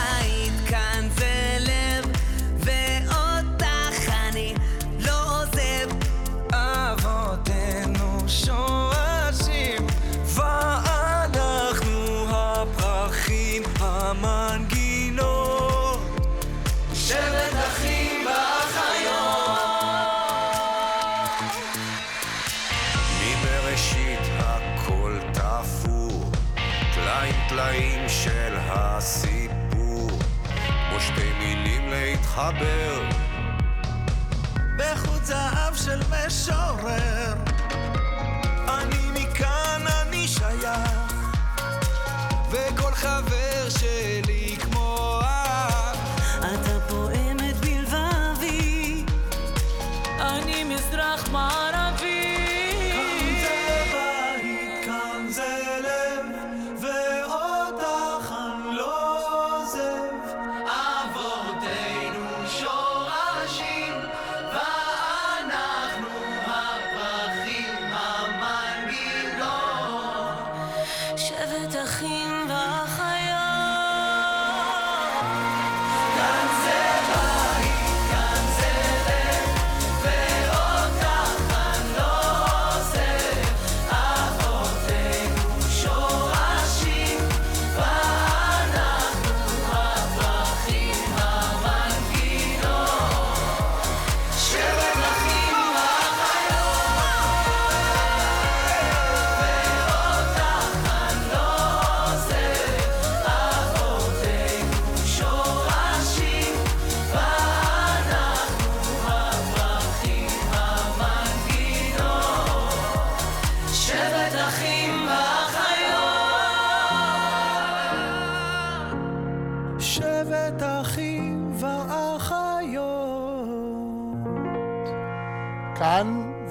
להתחבר בחוט זהב של משורר. אני מכאן אני שייך. וכל חבר שלי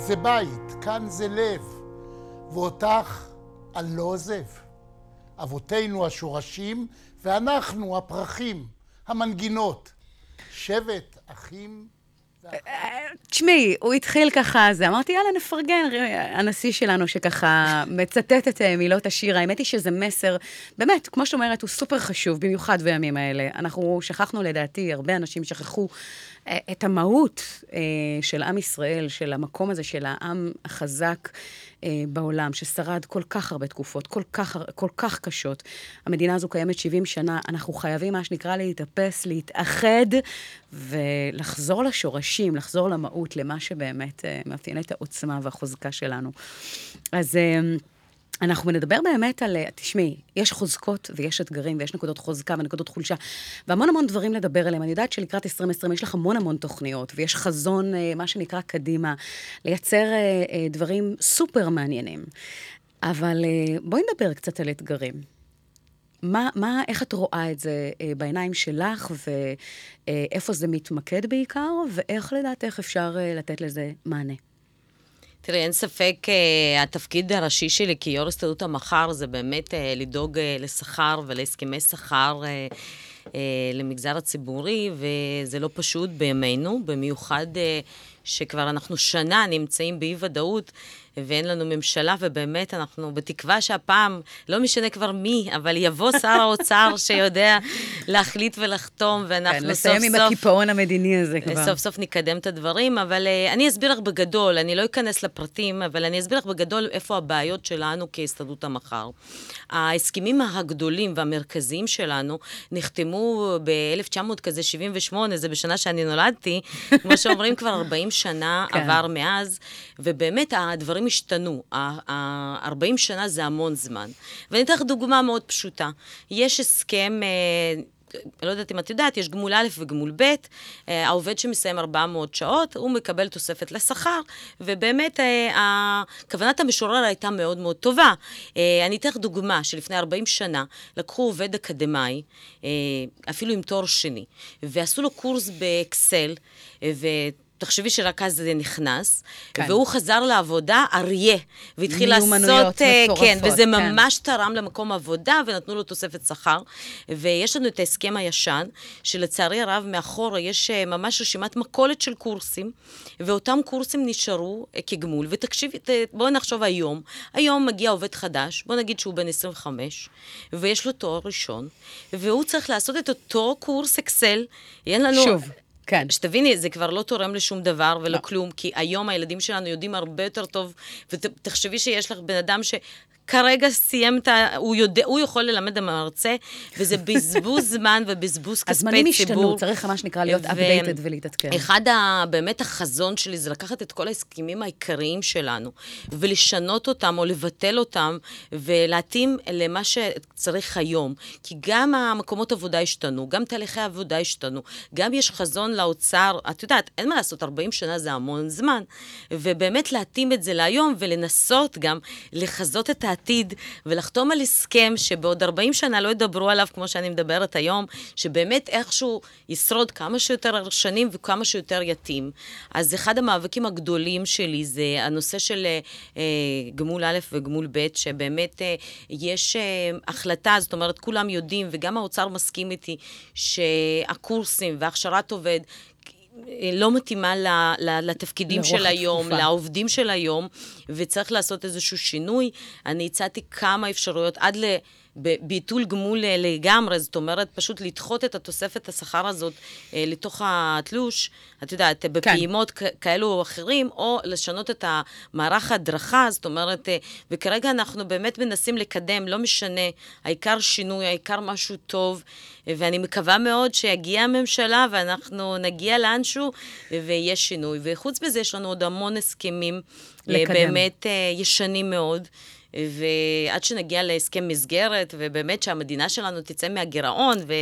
זה בית, כאן זה לב, ואותך אני לא עוזב. אבותינו השורשים, ואנחנו הפרחים, המנגינות. שבט אחים תשמעי, הוא התחיל ככה, זה אמרתי, יאללה, נפרגן, הנשיא שלנו שככה מצטט את אה, מילות השיר. האמת היא שזה מסר, באמת, כמו שאת אומרת, הוא סופר חשוב, במיוחד בימים האלה. אנחנו שכחנו, לדעתי, הרבה אנשים שכחו את המהות אה, של עם ישראל, של המקום הזה, של העם החזק אה, בעולם, ששרד כל כך הרבה תקופות, כל כך, כל כך קשות. המדינה הזו קיימת 70 שנה, אנחנו חייבים, מה שנקרא, להתאפס, להתאחד ולחזור לשורשים, לחזור למהות, למה שבאמת אה, מאפיין את העוצמה והחוזקה שלנו. אז... אנחנו נדבר באמת על, אה, תשמעי, יש חוזקות ויש אתגרים ויש נקודות חוזקה ונקודות חולשה, והמון המון דברים לדבר עליהם. אני יודעת שלקראת 2020 יש לך המון המון תוכניות, ויש חזון, אה, מה שנקרא, קדימה, לייצר אה, דברים סופר מעניינים. אבל בואי נדבר קצת על אתגרים. מה, מה, איך את רואה את זה בעיניים שלך, ואיפה זה מתמקד בעיקר, ואיך לדעתך אפשר לתת לזה מענה? תראי, אין ספק, uh, התפקיד הראשי שלי כיו"ר הסתדרות המחר זה באמת uh, לדאוג uh, לשכר ולהסכמי שכר למגזר הציבורי, וזה לא פשוט בימינו, במיוחד שכבר אנחנו שנה נמצאים באי-ודאות. ואין לנו ממשלה, ובאמת אנחנו בתקווה שהפעם, לא משנה כבר מי, אבל יבוא שר האוצר (laughs) שיודע להחליט ולחתום, ואנחנו כן, סוף סוף... לסיים עם הקיפאון המדיני הזה כבר. סוף סוף נקדם את הדברים, אבל uh, אני אסביר לך בגדול, אני לא אכנס לפרטים, אבל אני אסביר לך בגדול איפה הבעיות שלנו כהסתדרות המחר. ההסכמים הגדולים והמרכזיים שלנו נחתמו ב-1978, זה בשנה שאני נולדתי, כמו שאומרים, כבר (laughs) 40 שנה כן. עבר מאז, ובאמת הדברים השתנו. ה- 40 שנה זה המון זמן. ואני אתן לך דוגמה מאוד פשוטה. יש הסכם... אה, לא יודעת אם את יודעת, יש גמול א' וגמול ב', אה, העובד שמסיים 400 שעות, הוא מקבל תוספת לשכר, ובאמת אה, כוונת המשורר הייתה מאוד מאוד טובה. אני אתן לך דוגמה, שלפני 40 שנה לקחו עובד אקדמאי, אפילו עם תואר שני, ועשו לו קורס באקסל, ו... תחשבי שרק אז זה נכנס, כן. והוא חזר לעבודה אריה, והתחיל מיומנויות לעשות... אה, מטורפות, כן, וזה כן. ממש... תרם למקום עבודה ונתנו לו תוספת שכר. ויש לנו את ההסכם הישן, שלצערי הרב מאחורה יש אה, ממש רשימת מכולת של קורסים, ואותם קורסים נשארו אה, כגמול. ותקשיבי, בואי נחשוב היום, היום מגיע עובד חדש, בוא נגיד שהוא בן 25, ויש לו תואר ראשון, והוא צריך לעשות את אותו קורס אקסל. אין לנו... שוב, כן. שתביני, זה כבר לא תורם לשום דבר ולא כלום, כי היום הילדים שלנו יודעים הרבה יותר טוב, ותחשבי שיש לך בן אדם ש... כרגע סיים את ה... הוא יודע, הוא יכול ללמד המרצה, וזה בזבוז (laughs) זמן ובזבוז כספי ציבור. הזמנים השתנו, צריך מה שנקרא להיות ו- updated ולהתעדכן. אחד ה... באמת החזון שלי זה לקחת את כל ההסכמים העיקריים שלנו, ולשנות אותם או לבטל אותם, ולהתאים למה שצריך היום. כי גם המקומות עבודה השתנו, גם תהליכי העבודה השתנו, גם יש חזון לאוצר, את יודעת, אין מה לעשות, 40 שנה זה המון זמן, ובאמת להתאים את זה להיום, ולנסות גם לחזות את העתיד, ולחתום על הסכם שבעוד 40 שנה לא ידברו עליו כמו שאני מדברת היום, שבאמת איכשהו ישרוד כמה שיותר שנים וכמה שיותר יתאים. אז אחד המאבקים הגדולים שלי זה הנושא של אה, גמול א' וגמול ב', שבאמת אה, יש אה, החלטה, זאת אומרת, כולם יודעים, וגם האוצר מסכים איתי, שהקורסים והכשרת עובד, לא מתאימה ל, ל, לתפקידים של היום, התקופה. לעובדים של היום, וצריך לעשות איזשהו שינוי. אני הצעתי כמה אפשרויות עד ל... ב- ביטול גמול אה, לגמרי, זאת אומרת, פשוט לדחות את התוספת השכר הזאת אה, לתוך התלוש, את יודעת, כן. בפעימות כ- כאלו או אחרים, או לשנות את המערך ההדרכה, זאת אומרת, אה, וכרגע אנחנו באמת מנסים לקדם, לא משנה, העיקר שינוי, העיקר משהו טוב, אה, ואני מקווה מאוד שיגיע הממשלה ואנחנו נגיע לאנשהו ויהיה שינוי. וחוץ מזה, יש לנו עוד המון הסכמים, לקדם. באמת אה, ישנים מאוד. ועד שנגיע להסכם מסגרת, ובאמת שהמדינה שלנו תצא מהגירעון, ו...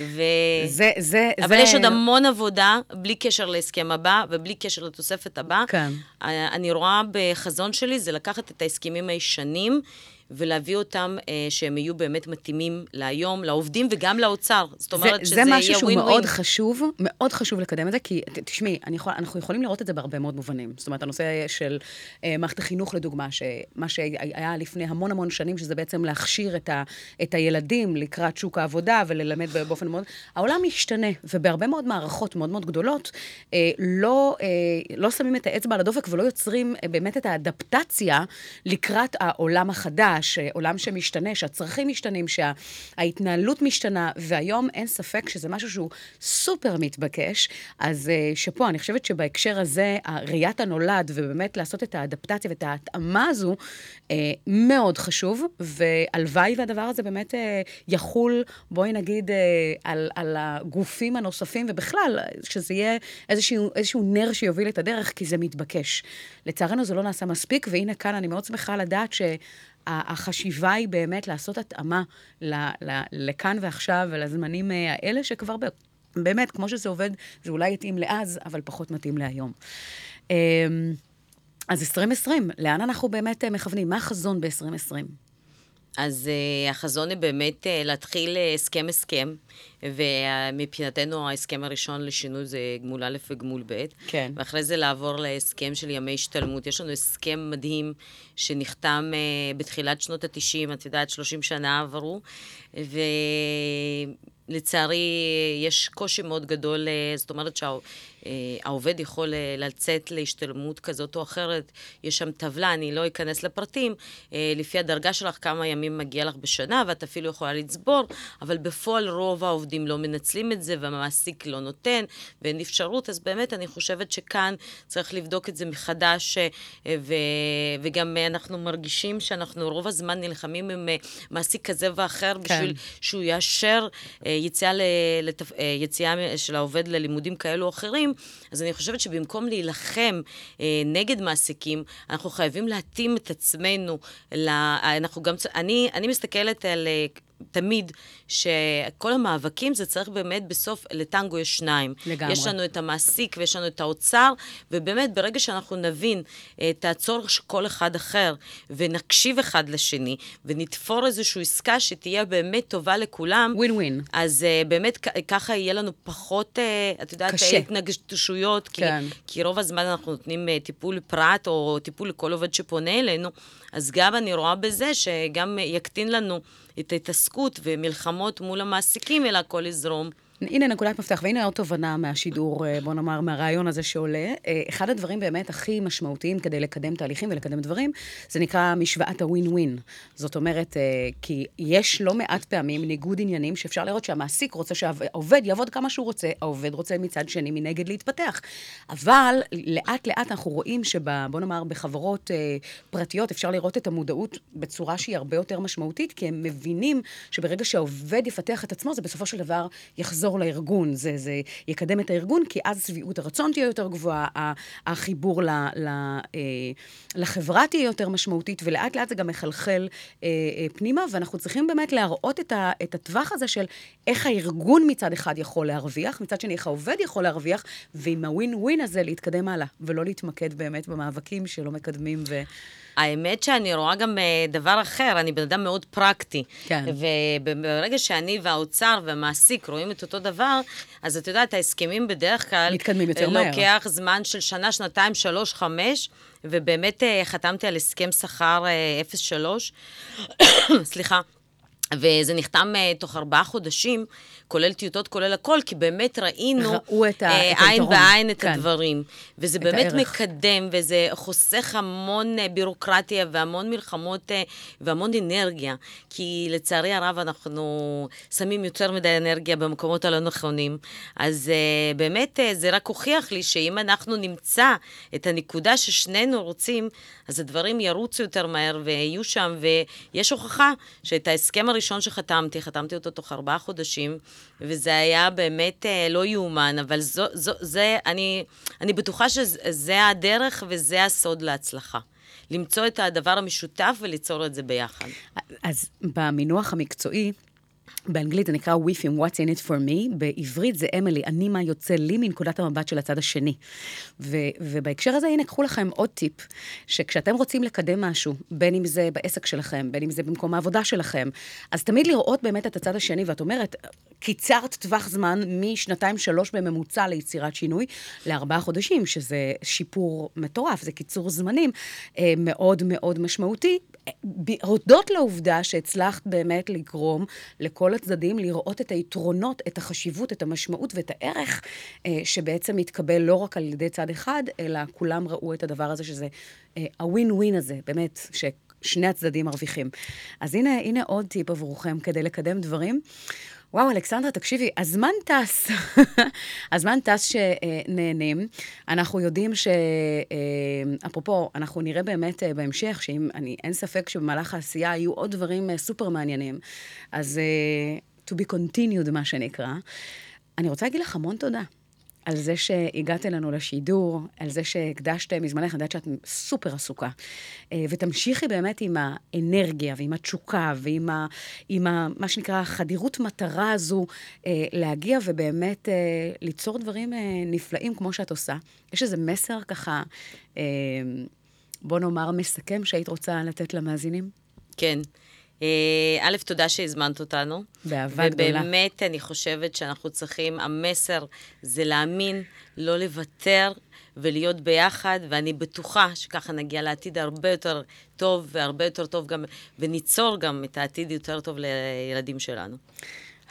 ו... זה, זה, אבל זה... יש עוד המון עבודה, בלי קשר להסכם הבא, ובלי קשר לתוספת הבאה. כן. אה, אני רואה בחזון שלי, זה לקחת את ההסכמים הישנים, ולהביא אותם, אה, שהם יהיו באמת מתאימים להיום, לעובדים וגם לאוצר. זאת אומרת זה, שזה זה יהיה משהו שהוא ווין מאוד ווין. חשוב, מאוד חשוב לקדם את זה, כי תשמעי, יכול, אנחנו יכולים לראות את זה בהרבה מאוד מובנים. זאת אומרת, הנושא של אה, מערכת החינוך, לדוגמה, שמה שהיה לפני המון המון שנים, שזה בעצם להכשיר את, ה, את הילדים לקראת שוק העבודה וללמד באופן מאוד... העולם משתנה, ובהרבה מאוד מערכות מאוד מאוד גדולות, אה, לא, אה, לא שמים את האצבע על הדופק ולא יוצרים אה, באמת את האדפטציה לקראת העולם החדש, אה, עולם שמשתנה, שהצרכים משתנים, שההתנהלות משתנה, והיום אין ספק שזה משהו שהוא סופר מתבקש. אז אה, שפה, אני חושבת שבהקשר הזה, ראיית הנולד, ובאמת לעשות את האדפטציה ואת ההתאמה הזו, אה, מאוד חשוב, והלוואי והדבר הזה באמת אה, יחול, בואי נגיד, על, על הגופים הנוספים, ובכלל, שזה יהיה איזשהו, איזשהו נר שיוביל את הדרך, כי זה מתבקש. לצערנו זה לא נעשה מספיק, והנה כאן אני מאוד שמחה לדעת ש... החשיבה היא באמת לעשות התאמה ל- ל- לכאן ועכשיו ולזמנים אה, האלה, שכבר באמת, כמו שזה עובד, זה אולי יתאים לאז, אבל פחות מתאים להיום. אמ, אז 2020, לאן אנחנו באמת אה, מכוונים? מה החזון ב-2020? אז uh, החזון היא באמת uh, להתחיל אה, הסכם-הסכם, ומבחינתנו ההסכם הראשון לשינוי זה גמול א' וגמול ב'. כן. ואחרי זה לעבור להסכם של ימי השתלמות. יש לנו הסכם מדהים שנחתם uh, בתחילת שנות ה-90, את יודעת, 30 שנה עברו, ולצערי יש קושי מאוד גדול, uh, זאת אומרת שהעובד יכול uh, לצאת להשתלמות כזאת או אחרת, יש שם טבלה, אני לא אכנס לפרטים, uh, לפי הדרגה שלך, כמה ימים מגיע לך בשנה, ואת אפילו יכולה לצבור, אבל בפועל רוב העובדים לא מנצלים את זה, והמעסיק לא נותן, ואין אפשרות, אז באמת אני חושבת שכאן צריך לבדוק את זה מחדש, אה, ו, וגם אה, אנחנו מרגישים שאנחנו רוב הזמן נלחמים עם אה, מעסיק כזה ואחר, בשביל שהוא יאשר אה, יציאה, ל, לתפ... אה, יציאה של העובד ללימודים כאלו או אחרים, אז אני חושבת שבמקום להילחם אה, נגד מעסיקים, אנחנו חייבים להתאים את עצמנו, לה... אנחנו גם, אני, אני מסתכלת על... אה, תמיד, שכל המאבקים זה צריך באמת בסוף, לטנגו יש שניים. לגמרי. יש לנו את המעסיק ויש לנו את האוצר, ובאמת, ברגע שאנחנו נבין את הצורך של כל אחד אחר, ונקשיב אחד לשני, ונתפור איזושהי עסקה שתהיה באמת טובה לכולם, ווין ווין. אז uh, באמת ככה יהיה לנו פחות, uh, את יודעת, קשה. התנגשויות, כי, כן. כי רוב הזמן אנחנו נותנים uh, טיפול פרט או טיפול לכל עובד שפונה אלינו, אז גם אני רואה בזה שגם יקטין לנו את ההתעסקות ומלחמות מול המעסיקים, אלא הכל יזרום. הנה נקודת מפתח, והנה עוד תובנה מהשידור, אה, בוא נאמר, מהרעיון הזה שעולה. אה, אחד הדברים באמת הכי משמעותיים כדי לקדם תהליכים ולקדם דברים, זה נקרא משוואת הווין ווין. זאת אומרת, אה, כי יש לא מעט פעמים ניגוד עניינים שאפשר לראות שהמעסיק רוצה שהעובד יעבוד כמה שהוא רוצה, העובד רוצה מצד שני מנגד להתפתח. אבל לאט לאט אנחנו רואים שב... בוא נאמר, בחברות פרטיות אפשר לראות את המודעות בצורה שהיא הרבה יותר משמעותית, כי הם מבינים שברגע שהעובד יפתח את עצמו, זה בסופו של דבר יחזור לארגון, זה, זה יקדם את הארגון, כי אז שביעות הרצון תהיה יותר גבוהה, החיבור ל, ל, אה, לחברה תהיה יותר משמעותית, ולאט לאט זה גם מחלחל אה, אה, פנימה, ואנחנו צריכים באמת להראות את, ה, את הטווח הזה של איך הארגון מצד אחד יכול להרוויח, מצד שני איך העובד יכול להרוויח, ועם הווין ווין הזה להתקדם הלאה, ולא להתמקד באמת במאבקים שלא מקדמים ו... האמת שאני רואה גם אה, דבר אחר, אני בן אדם מאוד פרקטי. כן. וברגע שאני והאוצר והמעסיק רואים את אותו דבר, אז את יודעת, ההסכמים בדרך כלל... מתקדמים יותר אה, מהר. לוקח זמן של שנה, שנתיים, שלוש, חמש, ובאמת אה, חתמתי על הסכם שכר אה, 0.3, (coughs) סליחה. וזה נחתם uh, תוך ארבעה חודשים, כולל טיוטות, כולל הכל, כי באמת ראינו ראו את ה- אה, את עין. בעין את כן. הדברים. וזה את באמת הערך. מקדם, וזה חוסך המון אה, בירוקרטיה והמון מלחמות אה, והמון אנרגיה. כי לצערי הרב אנחנו שמים יותר מדי אנרגיה במקומות הלא נכונים. אז uh, באמת uh, זה רק הוכיח לי שאם אנחנו נמצא את הנקודה ששנינו רוצים, אז הדברים ירוצו יותר מהר ויהיו שם, ויש הוכחה שאת ההסכם הראשון שחתמתי, חתמתי אותו תוך ארבעה חודשים, וזה היה באמת אה, לא יאומן, אבל זו, זו, זה, אני, אני בטוחה שזה הדרך וזה הסוד להצלחה. למצוא את הדבר המשותף וליצור את זה ביחד. אז במינוח המקצועי, באנגלית זה נקרא with what's in it for me, בעברית זה אמילי, אני מה יוצא לי מנקודת המבט של הצד השני. ו- ובהקשר הזה, הנה, קחו לכם עוד טיפ, שכשאתם רוצים לקדם משהו, בין אם זה בעסק שלכם, בין אם זה במקום העבודה שלכם, אז תמיד לראות באמת את הצד השני, ואת אומרת, קיצרת טווח זמן משנתיים-שלוש בממוצע ליצירת שינוי, לארבעה חודשים, שזה שיפור מטורף, זה קיצור זמנים אה, מאוד מאוד משמעותי. ב- הודות לעובדה שהצלחת באמת לגרום לכל הצדדים לראות את היתרונות, את החשיבות, את המשמעות ואת הערך אה, שבעצם מתקבל לא רק על ידי צד אחד, אלא כולם ראו את הדבר הזה, שזה אה, הווין ווין הזה, באמת, ששני הצדדים מרוויחים. אז הנה, הנה עוד טיפ עבורכם כדי לקדם דברים. וואו, אלכסנדרה, תקשיבי, הזמן טס. (laughs) הזמן טס שנהנים. אנחנו יודעים ש... אה, אפרופו, אנחנו נראה באמת אה, בהמשך, שאם... אני, אין ספק שבמהלך העשייה היו עוד דברים אה, סופר מעניינים. אז to be continued, מה שנקרא. אני רוצה להגיד לך המון תודה. על זה שהגעת אלינו לשידור, על זה שהקדשת מזמנך, אני יודעת שאת סופר עסוקה. אה, ותמשיכי באמת עם האנרגיה ועם התשוקה ועם ה, ה, מה שנקרא חדירות מטרה הזו, אה, להגיע ובאמת אה, ליצור דברים נפלאים כמו שאת עושה. יש איזה מסר ככה, בוא נאמר, מסכם שהיית רוצה לתת למאזינים? כן. אה, א', תודה שהזמנת אותנו. באהבה גדולה. ובאמת, אני חושבת שאנחנו צריכים, המסר זה להאמין, לא לוותר ולהיות ביחד, ואני בטוחה שככה נגיע לעתיד הרבה יותר טוב, והרבה יותר טוב גם, וניצור גם את העתיד יותר טוב לילדים שלנו.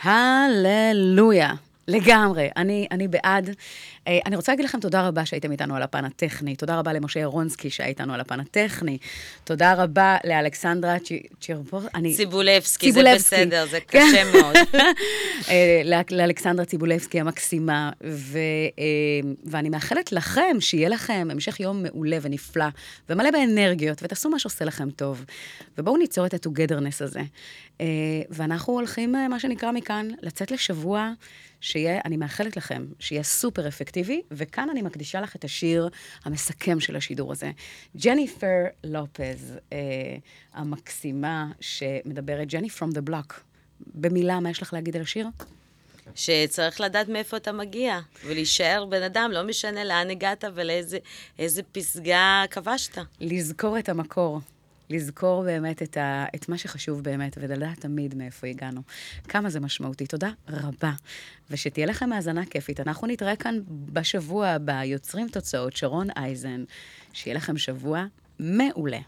הללויה. לגמרי, אני, אני בעד. אה, אני רוצה להגיד לכם תודה רבה שהייתם איתנו על הפן הטכני. תודה רבה למשה ירונסקי שהיה איתנו על הפן הטכני. תודה רבה לאלכסנדרה צ'ירפור... אני... ציבולבסקי, זה בסדר, זה קשה מאוד. (laughs) אה, לאלכסנדרה ציבולבסקי המקסימה, ו, אה, ואני מאחלת לכם שיהיה לכם המשך יום מעולה ונפלא, ומלא באנרגיות, ותעשו מה שעושה לכם טוב. ובואו ניצור את ה-togetherness הזה. ואנחנו הולכים, מה שנקרא מכאן, לצאת לשבוע שיהיה, אני מאחלת לכם, שיהיה סופר אפקטיבי, וכאן אני מקדישה לך את השיר המסכם של השידור הזה. ג'ניפר לופז, אה, המקסימה, שמדברת, ג'ני from the block. במילה, מה יש לך להגיד על השיר? שצריך לדעת מאיפה אתה מגיע, ולהישאר בן אדם, לא משנה לאן הגעת ולאיזה איזה פסגה כבשת. לזכור את המקור. לזכור באמת את, ה, את מה שחשוב באמת, ולדעת תמיד מאיפה הגענו. כמה זה משמעותי. תודה רבה. ושתהיה לכם האזנה כיפית. אנחנו נתראה כאן בשבוע הבא, יוצרים תוצאות, שרון אייזן. שיהיה לכם שבוע מעולה.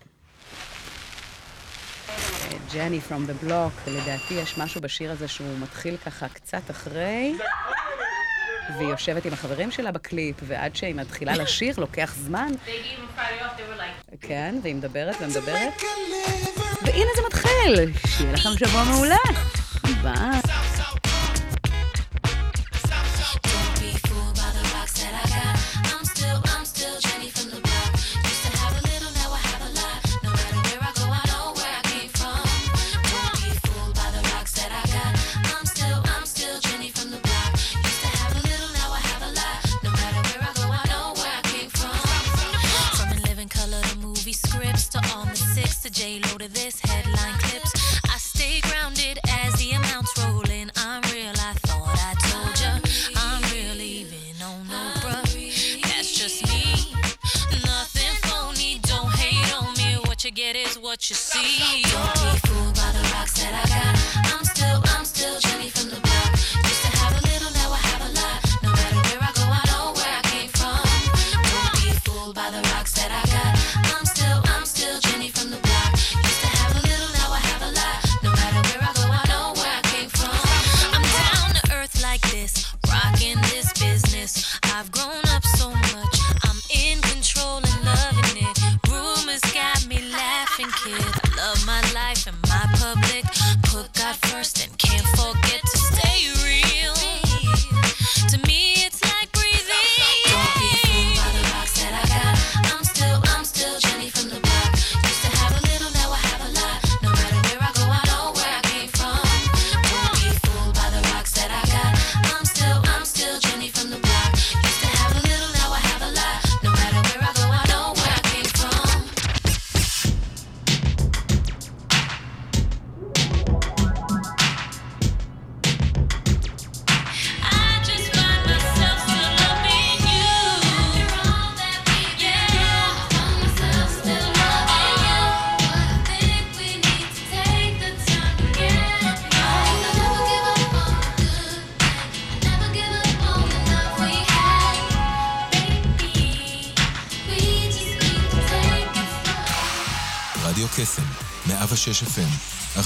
ג'ני from the block, לדעתי יש משהו בשיר הזה שהוא מתחיל ככה קצת אחרי, והיא יושבת עם החברים שלה בקליפ, ועד שהיא מתחילה לשיר לוקח זמן. כן, והיא מדברת ומדברת. והנה זה מתחיל! שיהיה לכם שבוע מעולה! ביי. What you see.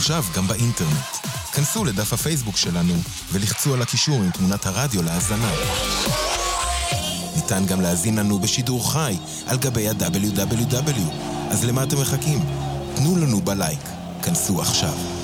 עכשיו גם באינטרנט. כנסו לדף הפייסבוק שלנו ולחצו על הקישור עם תמונת הרדיו להאזנה. ניתן גם להזין לנו בשידור חי על גבי ה-WW. אז למה אתם מחכים? תנו לנו בלייק. כנסו עכשיו.